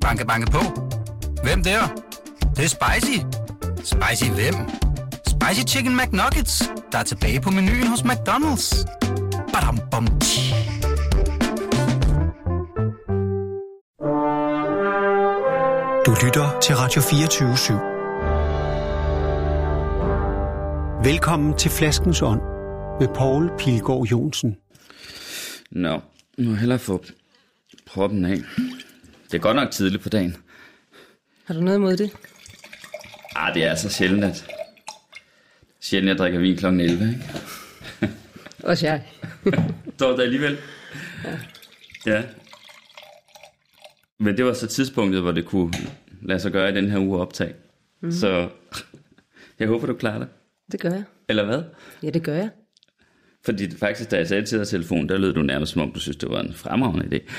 Banke, banke på. Hvem der? Det, det er spicy. Spicy hvem? Spicy Chicken McNuggets, der er tilbage på menuen hos McDonald's. Badum, bom, tji. Du lytter til Radio 24 /7. Velkommen til Flaskens Ånd med Poul Pilgaard Jonsen. Nå, nu hellere få proppen af. Det er godt nok tidligt på dagen. Har du noget imod det? Ah, det er så sjældent, at... Sjældent, jeg drikker vin kl. 11, ikke? Også jeg. Dog det alligevel. Ja. ja. Men det var så tidspunktet, hvor det kunne lade sig gøre i den her uge optag. Mm. Så jeg håber, du klarer det. Det gør jeg. Eller hvad? Ja, det gør jeg. Fordi faktisk, da jeg sagde til dig telefon, der lød du nærmest som om, du synes, det var en fremragende idé.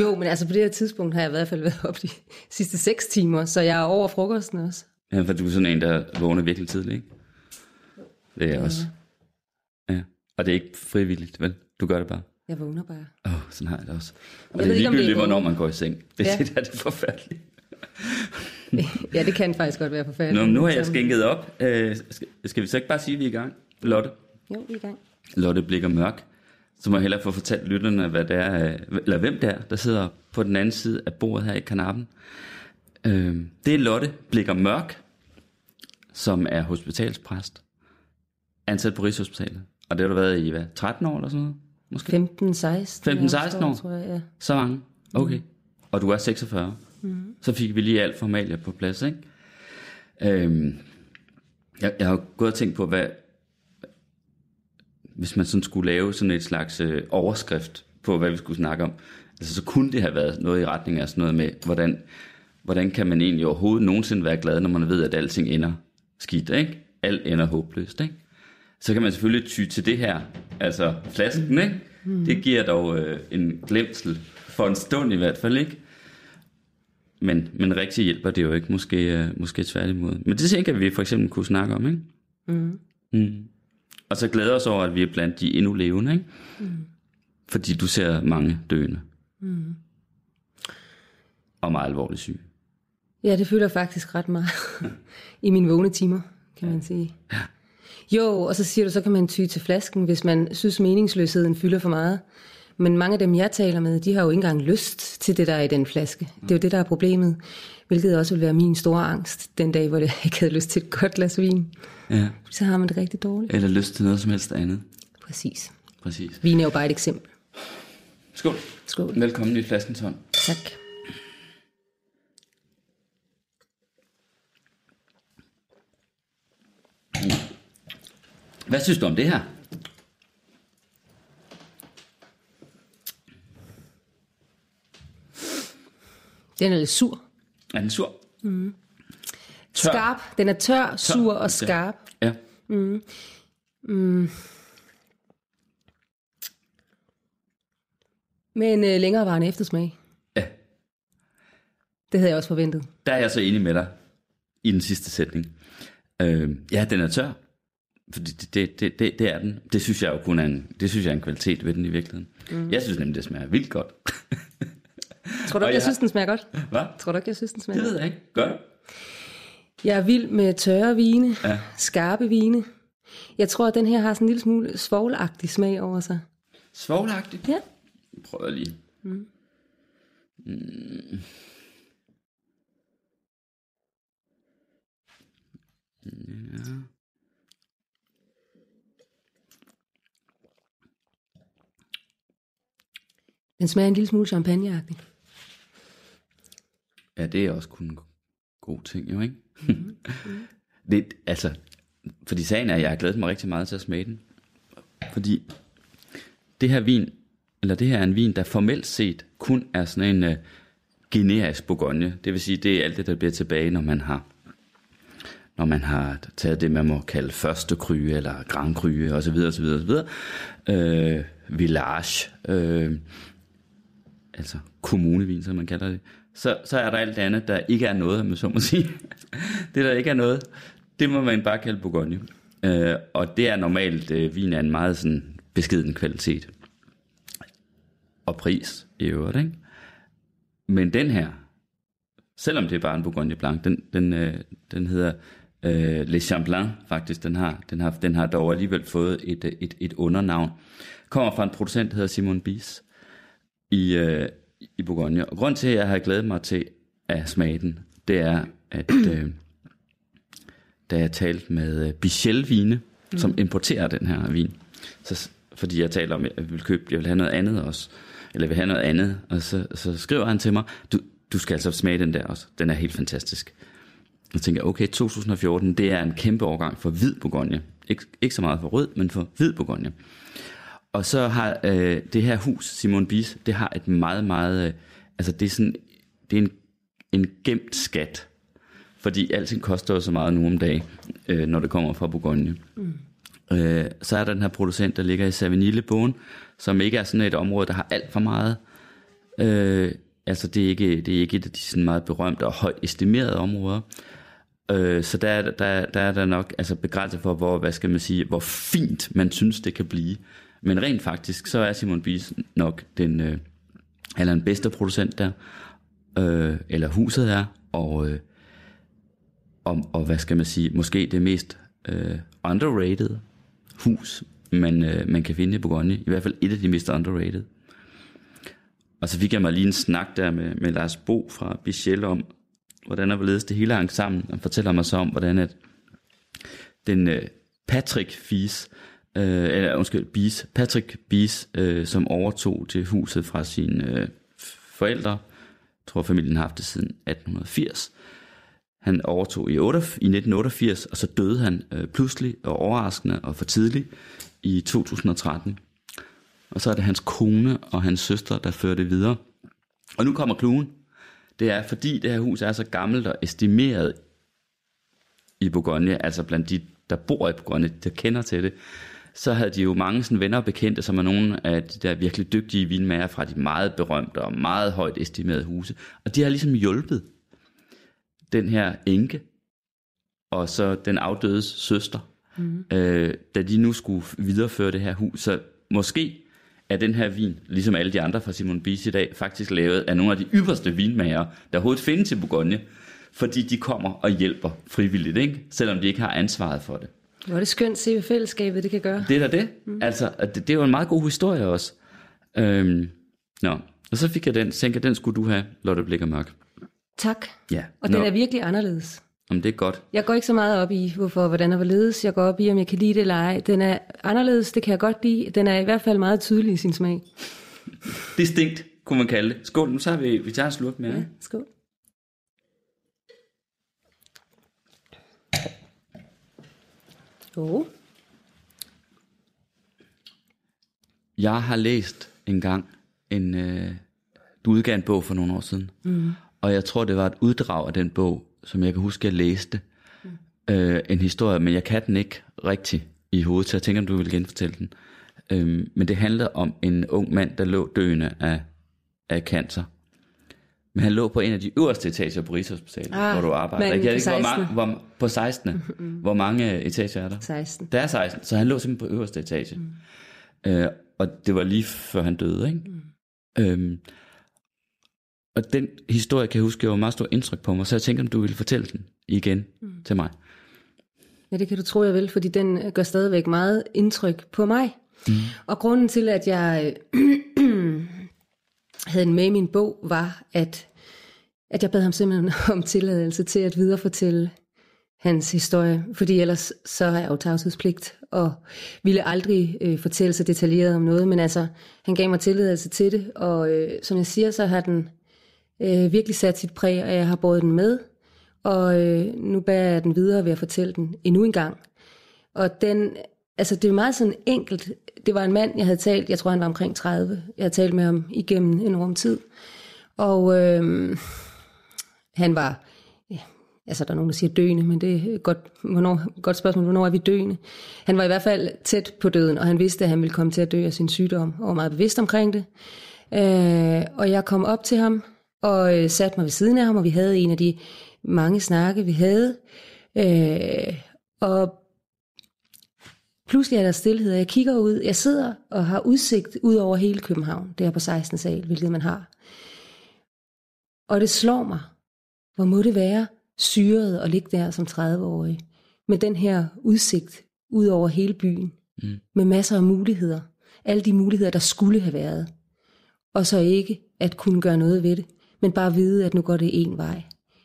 Jo, men altså på det her tidspunkt har jeg i hvert fald været op de sidste 6 timer, så jeg er over frokosten også. Ja, for du er sådan en, der vågner virkelig tidligt, ikke? Det er jeg også. Ja. Og det er ikke frivilligt, vel? Du gør det bare. Jeg vågner bare. Åh, oh, sådan har jeg det også. Og Jeg det er det er ligegyldigt, hvornår man går i seng. Det, Ja. ja. det er det forfærdeligt. ja, det kan faktisk godt være forfærdeligt. Nå, nu har jeg skænket op. Øh, skal, skal vi så ikke bare sige, at vi er i gang? Lotte? Jo, vi er i gang. Lotte blikker mørk. Så må jeg hellere få fortalt lytterne, hvad det er, øh, eller hvem det er, der sidder på den anden side af bordet her i kanappen. Øh, det er Lotte blikker mørk, som er hospitalspræst. Ansat på Rigshospitalet. Og det har du været i, hvad, 13 år eller sådan noget? Måske? 15, 16. 15-16 år? Tror jeg, ja. Så mange? Okay. Og du er 46. Mm. Så fik vi lige alt formalia på plads, ikke? Øhm, jeg, jeg har gået og tænkt på, hvad... Hvis man sådan skulle lave sådan et slags øh, overskrift på, hvad vi skulle snakke om, altså, så kunne det have været noget i retning af sådan noget med, hvordan, hvordan kan man egentlig overhovedet nogensinde være glad, når man ved, at alting ender skidt, ikke? Alt ender håbløst, ikke? Så kan man selvfølgelig ty til det her, altså flasken, ikke? Mm. Det giver dog øh, en glemsel, for en stund i hvert fald, ikke? Men, men rigtig hjælper det jo ikke, måske, øh, måske tværtimod. Men det tænker vi for eksempel kunne snakke om, ikke? Mm. Mm. Og så glæder os over, at vi er blandt de endnu levende, ikke? Mm. Fordi du ser mange døende. Mm. Og meget alvorligt syge. Ja, det fylder faktisk ret meget i mine vågne timer, kan man sige. Jo, og så siger du, så kan man ty til flasken, hvis man synes, meningsløsheden fylder for meget. Men mange af dem, jeg taler med, de har jo ikke engang lyst til det, der er i den flaske. Det er jo det, der er problemet. Hvilket også vil være min store angst, den dag, hvor jeg ikke havde lyst til et godt glas vin. Ja. Så har man det rigtig dårligt. Eller lyst til noget som helst andet. Præcis. Præcis. Vin er jo bare et eksempel. Skål. Skål. Velkommen i flaskens hånd. Tak. Hvad synes du om det her? Den er lidt sur. Er den sur? Mm. Skarp. Den er tør, sur og skarp. Ja. Med en øh, længerevarende eftersmag. Ja. Det havde jeg også forventet. Der er jeg så enig med dig i den sidste sætning. Øh, ja, den er tør. Fordi det, det, det, det, det er den. Det synes jeg jo kun er en, det synes jeg er en kvalitet ved den i virkeligheden. Mm. Jeg synes nemlig, det smager vildt godt. Tror du ikke, jeg jeg- synes, den smager godt? Hvad? Tror du ikke, jeg synes, den smager Det ved jeg ikke. Gør? Jeg er vild med tørre vine, Ja. skarpe vine. Jeg tror, at den her har sådan en lille smule svovlagtig smag over sig. Svoglagtigt? Ja. Prøv lige. Mm. Mm. Ja. Den smager en lille smule champagneagtig. Ja, det er også kun en god ting, jo ikke? Mm. det, altså, fordi sagen er, at jeg har glædet mig rigtig meget til at smage den. Fordi det her vin, eller det her er en vin, der formelt set kun er sådan en uh, generisk Bourgogne. Det vil sige, det er alt det, der bliver tilbage, når man har når man har taget det, man må kalde første krye, eller grand krye, osv. osv., osv. Øh, village, øh, altså kommunevin, som man kalder det, så, så er der alt det andet, der ikke er noget, man så må sige. det, der ikke er noget, det må man bare kalde Bourgogne. Øh, og det er normalt, øh, vin er en meget sådan beskeden kvalitet. Og pris i øvrigt, ikke? Men den her, selvom det er bare en Bourgogne Blanc, den, den, øh, den hedder øh, Le Champlain faktisk. Den har, den, har, den har dog alligevel fået et, øh, et, et undernavn. Kommer fra en producent, der hedder Simon Bies i, øh, i Bourgogne. Og grund til, at jeg har glædet mig til at smage den, det er, at øh, da jeg talte med øh, Bichel Vine, mm. som importerer den her vin, så, fordi jeg taler om, at jeg vil købe, jeg vil have noget andet også, eller jeg vil have noget andet, og så, så skriver han til mig, du, du skal altså smage den der også, den er helt fantastisk. Og tænker jeg, okay, 2014, det er en kæmpe overgang for hvid Bourgogne. Ik- ikke så meget for rød, men for hvid Bourgogne. Og så har øh, det her hus, Simon Bies, det har et meget, meget, øh, altså det er sådan, det er en, en gemt skat. Fordi alting koster jo så meget nu om dagen, øh, når det kommer fra Bourgogne. Mm. Øh, så er der den her producent, der ligger i Savigny Bogen, som ikke er sådan et område, der har alt for meget. Øh, altså det er, ikke, det er ikke et af de sådan meget berømte og højt estimerede områder. Øh, så der, der, der er der nok altså begrænset for, hvor, hvad skal man sige, hvor fint man synes, det kan blive. Men rent faktisk, så er Simon Bies nok den, øh, eller den bedste producent der, øh, eller huset er, og, øh, og, og hvad skal man sige, måske det mest øh, underrated hus, man, øh, man kan finde i Bourgogne. I hvert fald et af de mest underrated. Og så fik jeg mig lige en snak der med, med Lars Bo fra Bichel om, hvordan er hvorledes det hele hang sammen, og fortæller mig så om, hvordan at den øh, Patrick Fies, øh, eller undskyld, Bies, Patrick Bies, øh, som overtog til huset fra sine øh, forældre, jeg tror familien har haft det siden 1880, han overtog i, 8, i 1988, og så døde han øh, pludselig og overraskende og for tidligt i 2013. Og så er det hans kone og hans søster, der fører det videre. Og nu kommer kluen. Det er, fordi det her hus er så gammelt og estimeret i Bourgogne, altså blandt de, der bor i Bourgogne, der kender til det, så havde de jo mange sådan venner og bekendte, som er nogle af de der virkelig dygtige vinmager fra de meget berømte og meget højt estimerede huse. Og de har ligesom hjulpet den her enke, og så den afdødes søster, mm. øh, da de nu skulle videreføre det her hus. Så måske er den her vin, ligesom alle de andre fra Simon Bies i dag, faktisk lavet af nogle af de ypperste vinmager, der overhovedet findes i Bourgogne, fordi de kommer og hjælper frivilligt, ikke? selvom de ikke har ansvaret for det. Hvor er det skønt at se, hvad fællesskabet det kan gøre. Det er da det. Mm. Altså, det, det er jo en meget god historie også. Øhm, nå. Og så fik jeg den, tænkte den skulle du have, Lotte Blikker Mørk. Tak. Ja. Og Nå. den er virkelig anderledes. Om det er godt. Jeg går ikke så meget op i, hvorfor, hvordan og hvorledes. Jeg går op i, om jeg kan lide det eller ej. Den er anderledes, det kan jeg godt lide. Den er i hvert fald meget tydelig i sin smag. Distinkt, kunne man kalde det. Skål, nu tager vi, vi tager en slurk. Ja, Ja. skål. Jo. Jeg har læst en gang en, øh, du udgav en bog for nogle år siden. Mm. Og jeg tror, det var et uddrag af den bog, som jeg kan huske, jeg læste. Mm. Øh, en historie, men jeg kan den ikke rigtig i hovedet, så jeg tænker, om du vil genfortælle den. Øh, men det handler om en ung mand, der lå døende af, af cancer. Men han lå på en af de øverste etager på Rigshospitalet, Ah, hvor du arbejder. Jeg på ikke, hvor 16. mange, hvor, på 16. hvor mange etager er der? 16. Der er 16, så han lå simpelthen på øverste etage. Mm. Øh, og det var lige før han døde, ikke? Mm. Øhm, og den historie kan jeg huske, gjorde meget stort indtryk på mig, så jeg tænker, om du ville fortælle den igen mm. til mig. Ja, det kan du tro, jeg vil, fordi den øh, gør stadigvæk meget indtryk på mig. Mm. Og grunden til, at jeg øh, havde den med i min bog, var, at, at jeg bad ham simpelthen om tilladelse til at viderefortælle hans historie, fordi ellers så har jeg jo tavshedspligt, og ville aldrig øh, fortælle så detaljeret om noget, men altså, han gav mig tilladelse til det, og øh, som jeg siger, så har den øh, virkelig sat sit præg, og jeg har båret den med, og øh, nu bærer jeg den videre ved at fortælle den endnu en gang. Og den, altså det er meget sådan enkelt. Det var en mand, jeg havde talt, jeg tror han var omkring 30. Jeg havde talt med ham igennem en rum tid. Og øh, han var, ja, altså der er nogen, der siger døende, men det er et godt, hvornår, godt spørgsmål, hvornår er vi døende? Han var i hvert fald tæt på døden, og han vidste, at han ville komme til at dø af sin sygdom, og var meget bevidst omkring det. Øh, og jeg kom op til ham, og øh, satte mig ved siden af ham, og vi havde en af de mange snakke, vi havde. Øh, og pludselig er der stillhed, og jeg kigger ud. Jeg sidder og har udsigt ud over hele København. der på 16. sal, hvilket man har. Og det slår mig, hvor må det være syret at ligge der som 30-årig, med den her udsigt ud over hele byen, mm. med masser af muligheder, alle de muligheder, der skulle have været, og så ikke at kunne gøre noget ved det, men bare vide, at nu går det en vej.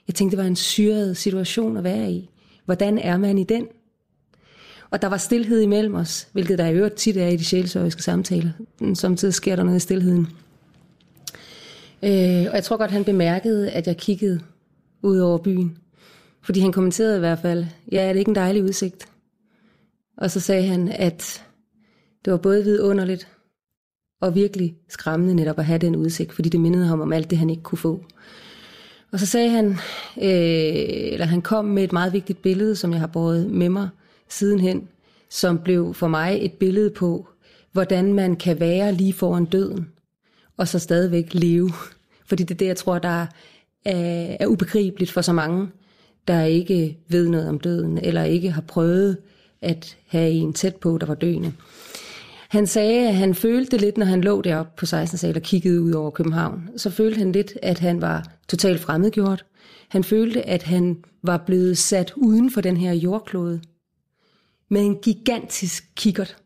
Jeg tænkte, det var en syret situation at være i. Hvordan er man i den? Og der var stillhed imellem os, hvilket der i øvrigt tit er i de sjælsøriske samtaler. Samtidig sker der noget i stillheden. Øh, og jeg tror godt, han bemærkede, at jeg kiggede ud over byen. Fordi han kommenterede i hvert fald, ja, er det ikke en dejlig udsigt? Og så sagde han, at det var både vidunderligt og virkelig skræmmende netop at have den udsigt, fordi det mindede ham om alt det, han ikke kunne få. Og så sagde han, øh, eller han kom med et meget vigtigt billede, som jeg har båret med mig sidenhen, som blev for mig et billede på, hvordan man kan være lige foran døden, og så stadigvæk leve. Fordi det er det, jeg tror, der er, er ubegribeligt for så mange, der ikke ved noget om døden, eller ikke har prøvet at have en tæt på, der var døende. Han sagde, at han følte lidt, når han lå deroppe på 16. sal og kiggede ud over København, så følte han lidt, at han var totalt fremmedgjort. Han følte, at han var blevet sat uden for den her jordklode med en gigantisk kikkert.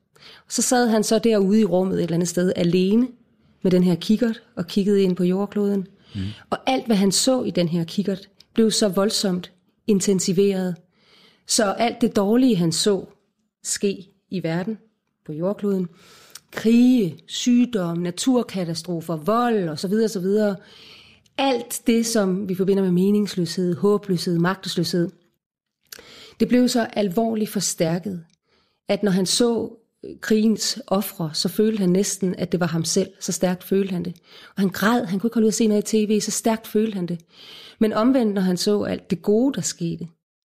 Så sad han så derude i rummet et eller andet sted alene med den her kikkert og kiggede ind på jordkloden. Mm. Og alt, hvad han så i den her kikkert, blev så voldsomt intensiveret. Så alt det dårlige, han så ske i verden, på jordkloden, krige, sygdom, naturkatastrofer, vold osv. osv. Alt det, som vi forbinder med meningsløshed, håbløshed, magtesløshed, det blev så alvorligt forstærket, at når han så krigens ofre, så følte han næsten, at det var ham selv. Så stærkt følte han det. Og han græd, han kunne ikke holde ud at se noget i tv, så stærkt følte han det. Men omvendt, når han så alt det gode, der skete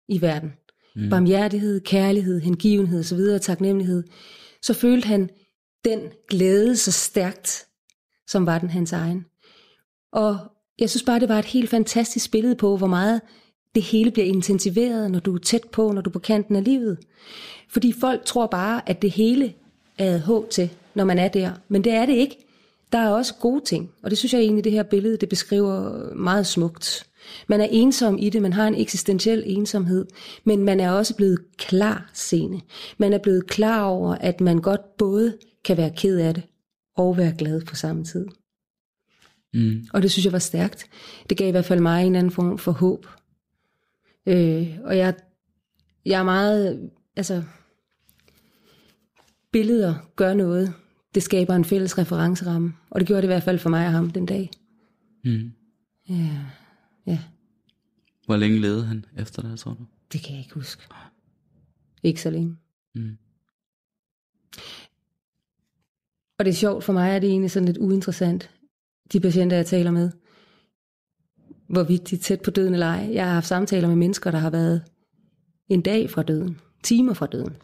i verden, mm. barmhjertighed, kærlighed, hengivenhed osv., taknemmelighed, så følte han den glæde så stærkt, som var den hans egen. Og jeg synes bare, det var et helt fantastisk billede på, hvor meget det hele bliver intensiveret, når du er tæt på, når du er på kanten af livet. Fordi folk tror bare, at det hele er håb til, når man er der. Men det er det ikke. Der er også gode ting, og det synes jeg egentlig, det her billede, det beskriver meget smukt. Man er ensom i det, man har en eksistentiel ensomhed, men man er også blevet klar seende. Man er blevet klar over, at man godt både kan være ked af det og være glad på samme tid. Mm. Og det synes jeg var stærkt. Det gav i hvert fald mig en anden form for håb. Øh, og jeg, jeg er meget, altså, billeder gør noget. Det skaber en fælles referenceramme, og det gjorde det i hvert fald for mig og ham den dag. Mm. Ja. Ja. Hvor længe levede han efter det, tror du? Det kan jeg ikke huske. Ikke så længe. Mm. Og det er sjovt for mig, at det er egentlig sådan lidt uinteressant, de patienter, jeg taler med, hvorvidt de er tæt på døden eller ej. Jeg har haft samtaler med mennesker, der har været en dag fra døden, timer fra døden.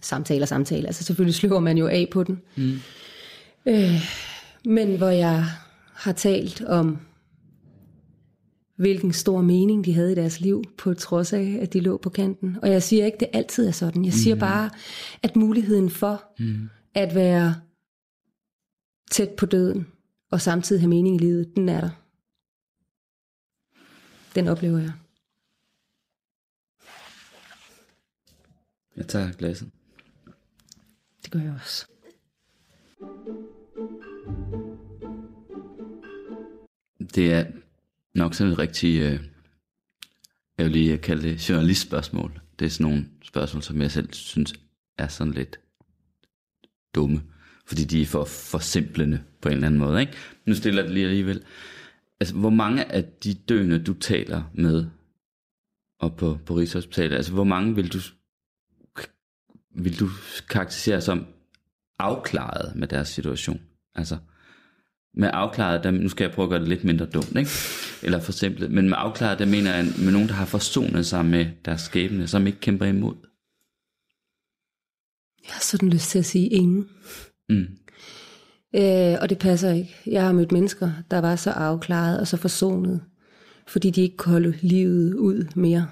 Samtaler, samtaler. Altså selvfølgelig sløver man jo af på den. Mm. Øh, men hvor jeg har talt om hvilken stor mening de havde i deres liv, på trods af, at de lå på kanten. Og jeg siger ikke, at det altid er sådan. Jeg siger mm. bare, at muligheden for mm. at være tæt på døden, og samtidig have mening i livet, den er der. Den oplever jeg. Jeg tager glasset. Det gør jeg også. Det er nok sådan et rigtig, øh, jeg vil lige kalde det journalistspørgsmål. Det er sådan nogle spørgsmål, som jeg selv synes er sådan lidt dumme. Fordi de er for forsimplende på en eller anden måde. Ikke? Nu stiller jeg det lige alligevel. Altså, hvor mange af de døende, du taler med og på, på Rigshospitalet, altså hvor mange vil du, vil du karakterisere som afklaret med deres situation? Altså, med afklaret, der, nu skal jeg prøve at gøre det lidt mindre dumt, ikke? eller for simpelt, men med afklaret, der mener jeg med nogen, der har forsonet sig med deres skæbne, som ikke kæmper imod. Jeg har sådan lyst til at sige ingen. Mm. Øh, og det passer ikke. Jeg har mødt mennesker, der var så afklaret og så forsonet, fordi de ikke kunne holde livet ud mere.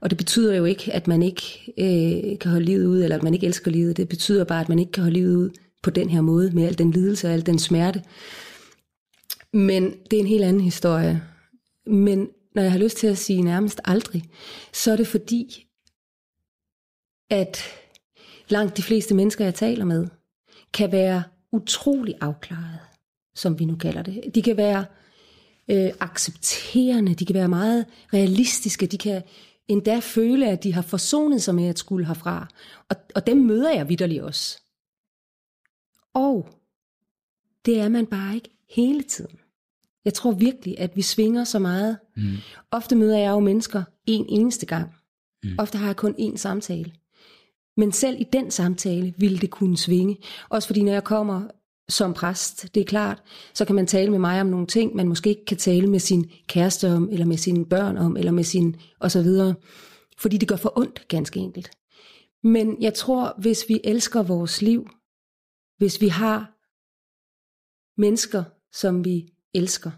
Og det betyder jo ikke, at man ikke øh, kan holde livet ud, eller at man ikke elsker livet. Det betyder bare, at man ikke kan holde livet ud på den her måde, med al den lidelse og al den smerte. Men det er en helt anden historie. Men når jeg har lyst til at sige nærmest aldrig, så er det fordi, at langt de fleste mennesker, jeg taler med, kan være utrolig afklaret, som vi nu kalder det. De kan være øh, accepterende, de kan være meget realistiske, de kan endda føle, at de har forsonet sig med at skulle herfra. Og, og dem møder jeg vidderligt også. Og det er man bare ikke hele tiden. Jeg tror virkelig, at vi svinger så meget. Mm. Ofte møder jeg jo mennesker en eneste gang. Mm. Ofte har jeg kun én samtale. Men selv i den samtale ville det kunne svinge. Også fordi når jeg kommer som præst, det er klart, så kan man tale med mig om nogle ting, man måske ikke kan tale med sin kæreste om, eller med sine børn om, eller med sin og så videre. Fordi det gør for ondt, ganske enkelt. Men jeg tror, hvis vi elsker vores liv, hvis vi har mennesker, som vi elsker,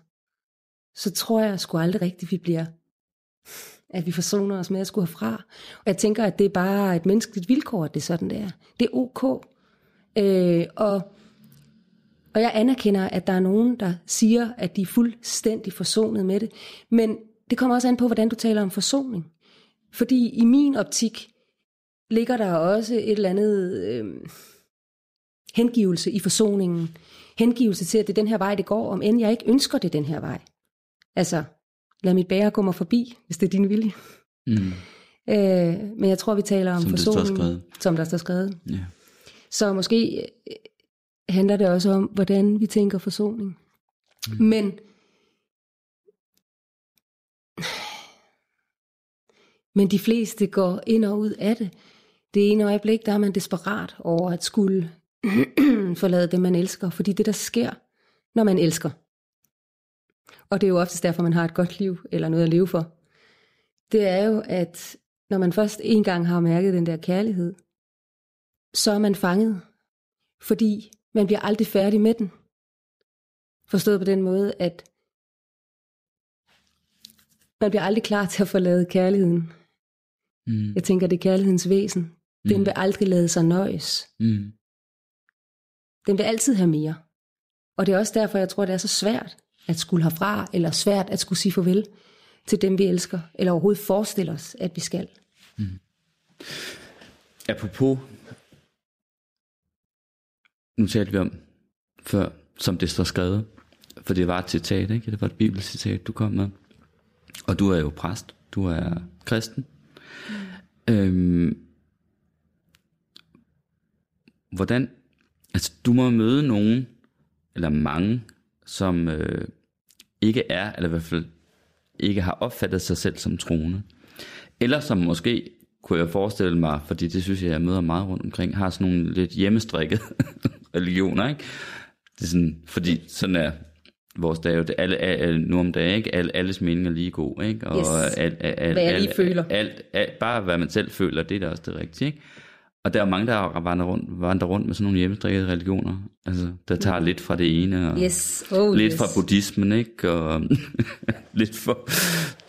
så tror jeg sgu aldrig rigtigt, vi bliver, at vi forsoner os med at skulle herfra. Og jeg tænker, at det er bare et menneskeligt vilkår, at det er sådan, det er. Det er ok. Øh, og, og jeg anerkender, at der er nogen, der siger, at de er fuldstændig forsonet med det. Men det kommer også an på, hvordan du taler om forsoning. Fordi i min optik ligger der også et eller andet øh, hengivelse i forsoningen hengivelse til, at det er den her vej, det går, om end jeg ikke ønsker det den her vej. Altså, lad mit bære gå mig forbi, hvis det er din vilje. Mm. Øh, men jeg tror, vi taler om som forsoning, som der står skrevet. Ja. Så måske øh, handler det også om, hvordan vi tænker forsoning. Mm. Men men de fleste går ind og ud af det. Det ene øjeblik, der er man desperat over at skulle forlade det, man elsker. Fordi det, der sker, når man elsker, og det er jo oftest derfor, man har et godt liv, eller noget at leve for, det er jo, at når man først en gang har mærket den der kærlighed, så er man fanget, fordi man bliver aldrig færdig med den. Forstået på den måde, at man bliver aldrig klar til at forlade kærligheden. Mm. Jeg tænker, det er kærlighedens væsen. Den mm. vil aldrig lade sig nøjes. Mm. Den vil altid have mere. Og det er også derfor, jeg tror, det er så svært at skulle herfra, eller svært at skulle sige farvel til dem, vi elsker, eller overhovedet forestille os, at vi skal. Mm. Apropos, nu talte vi om før, som det står skrevet, for det var et citat, ikke? Det var et bibelcitat, du kom med. Og du er jo præst, du er kristen. Mm. Øhm, hvordan Altså, du må møde nogen, eller mange, som øh, ikke er, eller i hvert fald ikke har opfattet sig selv som troende. Eller som måske, kunne jeg forestille mig, fordi det synes jeg, jeg møder meget rundt omkring, har sådan nogle lidt hjemmestrikket religioner, ikke? Det er sådan, fordi sådan er vores dag jo, det alle, alle, nu om dagen, ikke? Alle, alles mening er lige god, ikke? Og yes. al, al, al, hvad jeg lige føler. Alt, alt, bare hvad man selv føler, det er da også det rigtige, ikke? Og der er mange, der vandrer rundt, vandrer rundt med sådan nogle hjemmestrikkede religioner, altså, der tager mm. lidt fra det ene, og yes. oh, lidt yes. fra buddhismen, ikke? og lidt, for,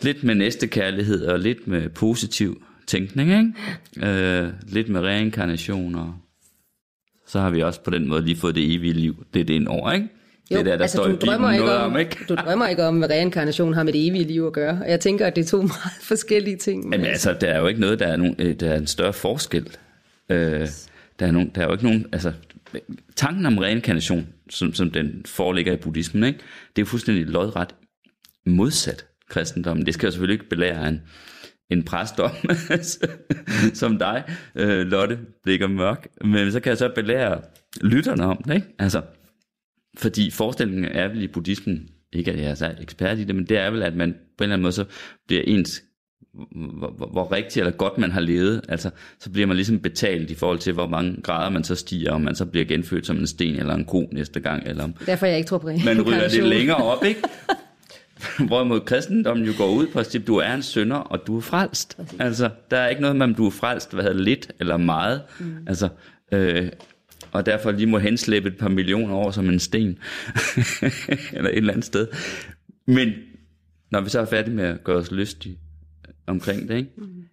lidt med næstekærlighed, og lidt med positiv tænkning, ikke? Øh, lidt med reinkarnation, og så har vi også på den måde lige fået det evige liv, det er det ind over, ikke? Jo, det der, der altså, står du, drømmer ikke om, om, ikke? du drømmer ikke om, hvad reinkarnation har med det evige liv at gøre. Og jeg tænker, at det er to meget forskellige ting. Men altså, der er jo ikke noget, der er, nogen, øh, der er en større forskel. Øh, der, er nogen, der er jo ikke nogen... Altså, tanken om reinkarnation, som, som den foreligger i buddhismen, ikke? det er jo fuldstændig lodret modsat kristendommen. Det skal jeg selvfølgelig ikke belære en, en præst om, som dig, øh, Lotte ligger Mørk. Men så kan jeg så belære lytterne om det. Ikke? Altså, fordi forestillingen er vel i buddhismen, ikke at jeg er så ekspert i det, men det er vel, at man på en eller anden måde så bliver ens hvor, hvor, rigtigt eller godt man har levet, altså, så bliver man ligesom betalt i forhold til, hvor mange grader man så stiger, om man så bliver genfødt som en sten eller en ko næste gang. Eller om Derfor jeg ikke tror på Man ryger det længere op, ikke? Hvorimod kristendommen jo går ud på at du er en sønder, og du er frelst. Præcis. Altså, der er ikke noget med, om du er frelst, hvad hedder lidt eller meget. Mm. Altså, øh, og derfor lige må henslæbe et par millioner år som en sten. eller et eller andet sted. Men når vi så er færdige med at gøre os lystige omkring det, ikke? Mm.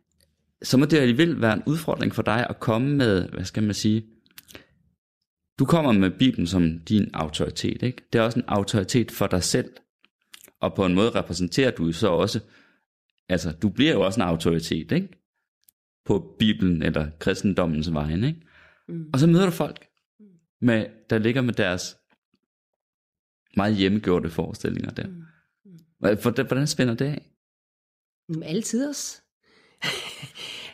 så må det alligevel være en udfordring for dig at komme med, hvad skal man sige, du kommer med Bibelen som din autoritet, ikke? Det er også en autoritet for dig selv. Og på en måde repræsenterer du så også, altså du bliver jo også en autoritet, ikke? På Bibelen eller kristendommens vegne, ikke? Mm. Og så møder du folk, med, der ligger med deres meget hjemmegjorte forestillinger der. Mm. Hvordan spænder det af? Mm, Altid også.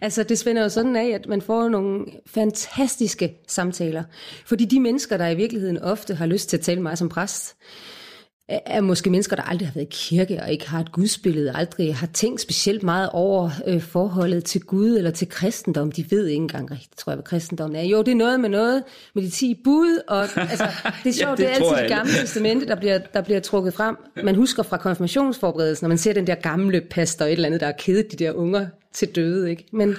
altså det spænder jo sådan af, at man får nogle fantastiske samtaler. Fordi de mennesker, der i virkeligheden ofte har lyst til at tale mig som præst, er måske mennesker, der aldrig har været i kirke og ikke har et gudsbillede, aldrig har tænkt specielt meget over øh, forholdet til Gud eller til kristendom. De ved ikke engang rigtigt, tror jeg, hvad kristendommen er. Jo, det er noget med noget med de 10 bud, og altså, det er sjovt, ja, det, det er altid det gamle testamente, der bliver, der bliver trukket frem. Man husker fra konfirmationsforberedelsen, når man ser den der gamle pastor, et eller andet, der har kedet de der unger til døde. Ikke? Men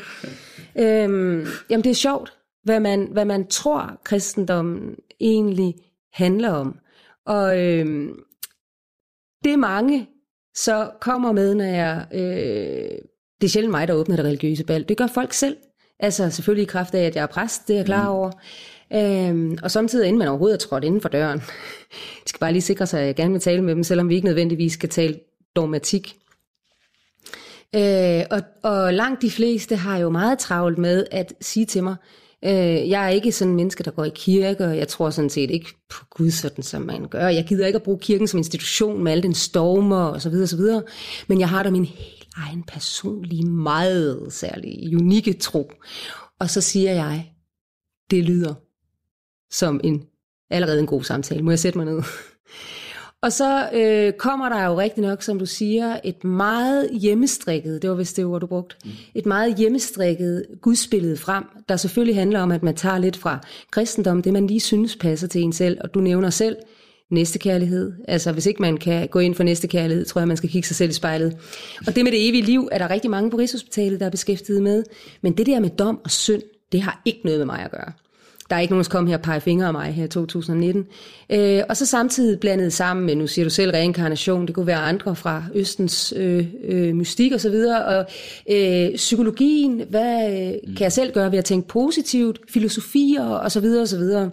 øhm, jamen, det er sjovt, hvad man, hvad man tror, kristendommen egentlig handler om. Og øhm, det mange så kommer med, når jeg... Øh, det er sjældent mig, der åbner det religiøse bal. Det gør folk selv. Altså selvfølgelig i kraft af, at jeg er præst, det er jeg klar mm. over. Øhm, og samtidig inden man overhovedet er trådt inden for døren. de skal bare lige sikre sig, at jeg gerne vil tale med dem, selvom vi ikke nødvendigvis skal tale dogmatik. Øh, og, og langt de fleste har jo meget travlt med at sige til mig, Øh, jeg er ikke sådan en menneske, der går i kirke, og jeg tror sådan set ikke på Gud, sådan som man gør. Jeg gider ikke at bruge kirken som institution med alle den stormer og så videre, så videre. Men jeg har da min helt egen personlige, meget særlige, unikke tro. Og så siger jeg, det lyder som en allerede en god samtale. Må jeg sætte mig ned? Og så øh, kommer der jo rigtig nok, som du siger, et meget hjemmestrikket, det var vist det ord, du brugte, mm. et meget hjemmestrikket gudsbillede frem, der selvfølgelig handler om, at man tager lidt fra kristendom, det man lige synes passer til en selv, og du nævner selv næstekærlighed. Altså hvis ikke man kan gå ind for næstekærlighed, tror jeg, man skal kigge sig selv i spejlet. Og det med det evige liv, er der rigtig mange på Rigshospitalet, der er beskæftiget med. Men det der med dom og synd, det har ikke noget med mig at gøre. Der er ikke nogen, der skal komme her og pege fingre af mig her i 2019. Øh, og så samtidig blandet sammen med, nu siger du selv reinkarnation, det kunne være andre fra Østens øh, øh, mystik og så videre, og øh, psykologien, hvad øh, kan jeg selv gøre ved at tænke positivt, filosofier og så videre og så videre.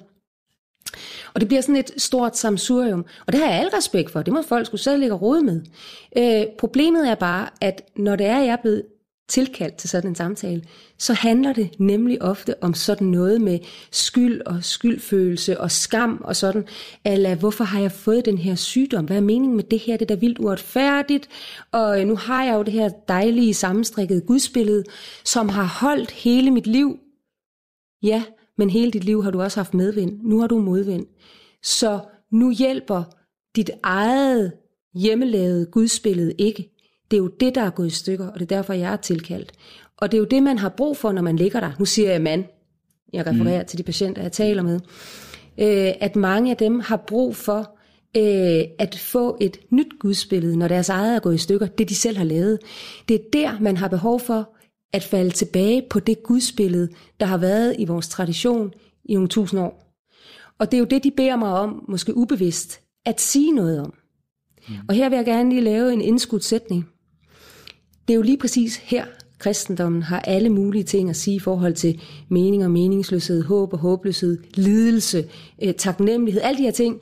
Og det bliver sådan et stort samsurium. Og det har jeg al respekt for. Det må folk skulle selv ligge og rode med. Øh, problemet er bare, at når det er, at jeg er blevet tilkaldt til sådan en samtale, så handler det nemlig ofte om sådan noget med skyld og skyldfølelse og skam og sådan, eller hvorfor har jeg fået den her sygdom? Hvad er meningen med det her? Det er da vildt uretfærdigt, og øh, nu har jeg jo det her dejlige sammenstrikkede gudsbillede, som har holdt hele mit liv. Ja, men hele dit liv har du også haft medvind. Nu har du modvind. Så nu hjælper dit eget hjemmelavede gudsbillede ikke. Det er jo det, der er gået i stykker, og det er derfor, jeg er tilkaldt. Og det er jo det, man har brug for, når man ligger der. Nu siger jeg mand. Jeg refererer mm. til de patienter, jeg taler med. Øh, at mange af dem har brug for øh, at få et nyt gudsbillede, når deres eget er gået i stykker. Det, de selv har lavet. Det er der, man har behov for at falde tilbage på det gudsbillede, der har været i vores tradition i nogle tusind år. Og det er jo det, de beder mig om, måske ubevidst, at sige noget om. Mm. Og her vil jeg gerne lige lave en indskudt sætning. Det er jo lige præcis her, kristendommen har alle mulige ting at sige i forhold til mening og meningsløshed, håb og håbløshed, lidelse, øh, taknemmelighed, alle de her ting.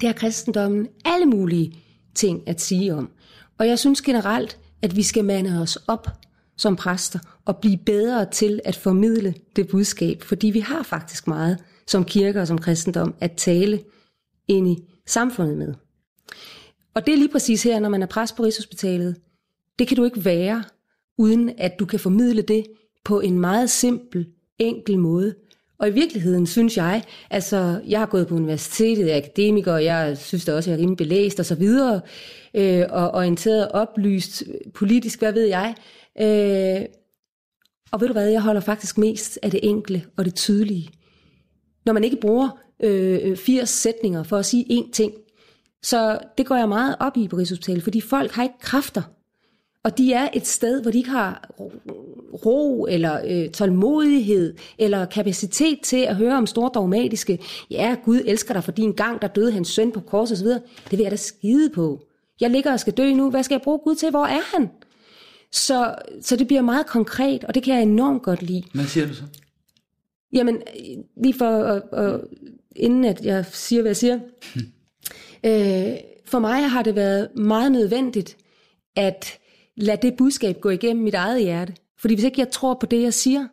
Det har kristendommen alle mulige ting at sige om. Og jeg synes generelt, at vi skal mande os op som præster og blive bedre til at formidle det budskab, fordi vi har faktisk meget som kirke og som kristendom at tale ind i samfundet med. Og det er lige præcis her, når man er præst på Rigshospitalet, det kan du ikke være, uden at du kan formidle det på en meget simpel, enkel måde. Og i virkeligheden synes jeg, altså jeg har gået på universitetet, jeg er akademiker, og jeg synes da også, at jeg er rimelig belæst og så videre, øh, og orienteret, oplyst, politisk, hvad ved jeg. Øh, og ved du hvad, jeg holder faktisk mest af det enkle og det tydelige. Når man ikke bruger øh, 80 sætninger for at sige én ting, så det går jeg meget op i på Rigshospitalet, fordi folk har ikke kræfter og de er et sted, hvor de ikke har ro eller øh, tålmodighed eller kapacitet til at høre om store dogmatiske, ja, Gud elsker dig, fordi en gang der døde hans søn på kors osv. Det vil jeg da skide på. Jeg ligger og skal dø nu. Hvad skal jeg bruge Gud til? Hvor er han? Så, så det bliver meget konkret, og det kan jeg enormt godt lide. Hvad siger du så? Jamen, lige for at, at inden at jeg siger, hvad jeg siger. øh, for mig har det været meget nødvendigt at lad det budskab gå igennem mit eget hjerte. Fordi hvis ikke jeg tror på det, jeg siger,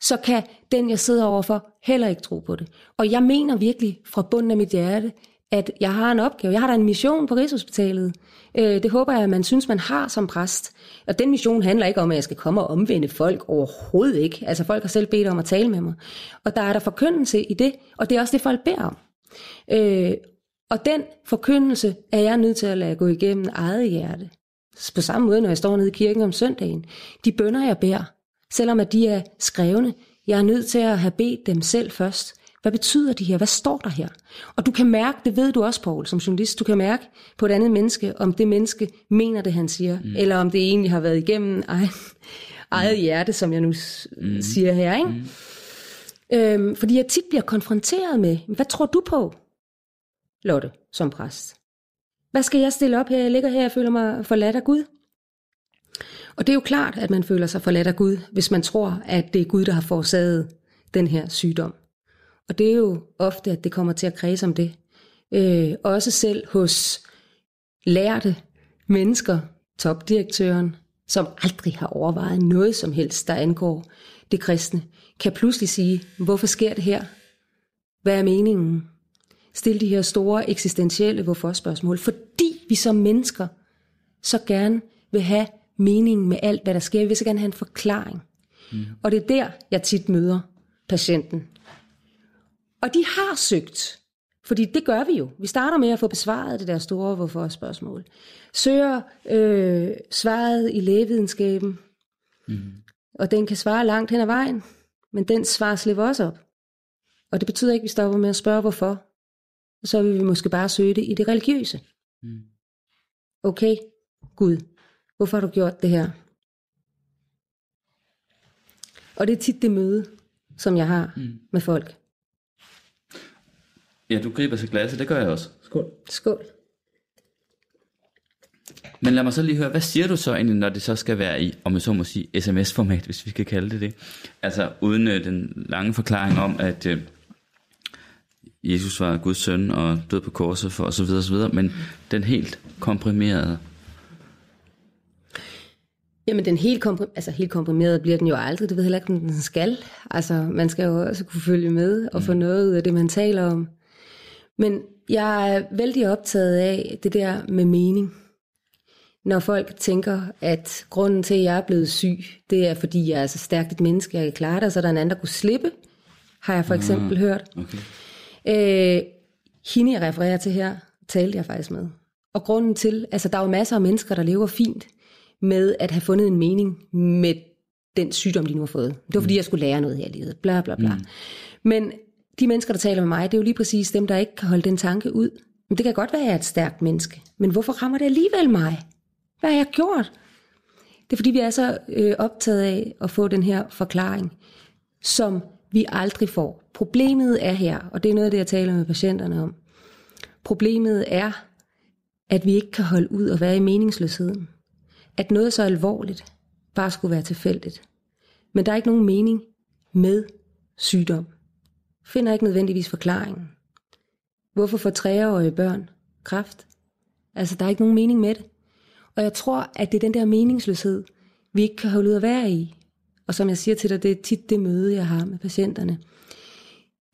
så kan den, jeg sidder overfor, heller ikke tro på det. Og jeg mener virkelig fra bunden af mit hjerte, at jeg har en opgave. Jeg har da en mission på Rigshospitalet. Øh, det håber jeg, at man synes, man har som præst. Og den mission handler ikke om, at jeg skal komme og omvende folk overhovedet ikke. Altså folk har selv bedt om at tale med mig. Og der er der forkyndelse i det, og det er også det, folk beder om. Øh, og den forkyndelse er jeg nødt til at lade gå igennem eget hjerte. På samme måde, når jeg står nede i kirken om søndagen. De bønder, jeg beder, selvom at de er skrevne, jeg er nødt til at have bedt dem selv først. Hvad betyder de her? Hvad står der her? Og du kan mærke, det ved du også, Paul, som journalist, du kan mærke på et andet menneske, om det menneske mener det, han siger, mm. eller om det egentlig har været igennem egen, eget hjerte, som jeg nu mm. siger her. Ikke? Mm. Øhm, fordi jeg tit bliver konfronteret med, hvad tror du på, Lotte, som præst? Hvad skal jeg stille op her? Jeg ligger her og føler mig forladt af Gud. Og det er jo klart, at man føler sig forladt af Gud, hvis man tror, at det er Gud, der har forårsaget den her sygdom. Og det er jo ofte, at det kommer til at kredse om det. Øh, også selv hos lærte mennesker, topdirektøren, som aldrig har overvejet noget som helst, der angår det kristne, kan pludselig sige, hvorfor sker det her? Hvad er meningen? Stil de her store eksistentielle hvorfor-spørgsmål, fordi vi som mennesker så gerne vil have meningen med alt, hvad der sker. Vi vil så gerne have en forklaring. Mm. Og det er der, jeg tit møder patienten. Og de har søgt, fordi det gør vi jo. Vi starter med at få besvaret det der store hvorfor-spørgsmål. Søger øh, svaret i lægevidenskaben, mm. og den kan svare langt hen ad vejen, men den svar slipper også op. Og det betyder ikke, at vi stopper med at spørge hvorfor. Så vil vi måske bare søge det i det religiøse. Mm. Okay, Gud, Hvorfor har du gjort det her? Og det er tit det møde, som jeg har mm. med folk. Ja, du griber til glasset, det gør jeg også. Skål. Skål. Men lad mig så lige høre, hvad siger du så egentlig, når det så skal være i, om jeg så må sige, sms-format, hvis vi kan kalde det det? Altså uden øh, den lange forklaring om, at øh, Jesus var Guds søn og død på korset for osv. osv., men den helt komprimerede Jamen, den helt, komprim- altså, helt komprimeret bliver den jo aldrig. Det ved heller ikke, om den skal. Altså, man skal jo også kunne følge med og få mm. noget ud af det, man taler om. Men jeg er vældig optaget af det der med mening. Når folk tænker, at grunden til, at jeg er blevet syg, det er, fordi jeg er så stærkt et menneske, jeg kan klare det, og så er der en anden, der kunne slippe, har jeg for ah, eksempel mm, hørt. Okay. Øh, hende, jeg refererer til her, talte jeg faktisk med. Og grunden til, altså der er jo masser af mennesker, der lever fint, med at have fundet en mening med den sygdom, de nu har fået. Det var fordi, jeg skulle lære noget her i livet. Bla, bla, bla. Mm. Men de mennesker, der taler med mig, det er jo lige præcis dem, der ikke kan holde den tanke ud. Men det kan godt være, at jeg er et stærkt menneske. Men hvorfor rammer det alligevel mig? Hvad har jeg gjort? Det er fordi, vi er så øh, optaget af at få den her forklaring, som vi aldrig får. Problemet er her, og det er noget af det, jeg taler med patienterne om. Problemet er, at vi ikke kan holde ud og være i meningsløsheden at noget så alvorligt bare skulle være tilfældigt. Men der er ikke nogen mening med sygdom. Finder ikke nødvendigvis forklaringen. Hvorfor får treårige børn kræft? Altså, der er ikke nogen mening med det. Og jeg tror, at det er den der meningsløshed, vi ikke kan holde ud at være i. Og som jeg siger til dig, det er tit det møde, jeg har med patienterne.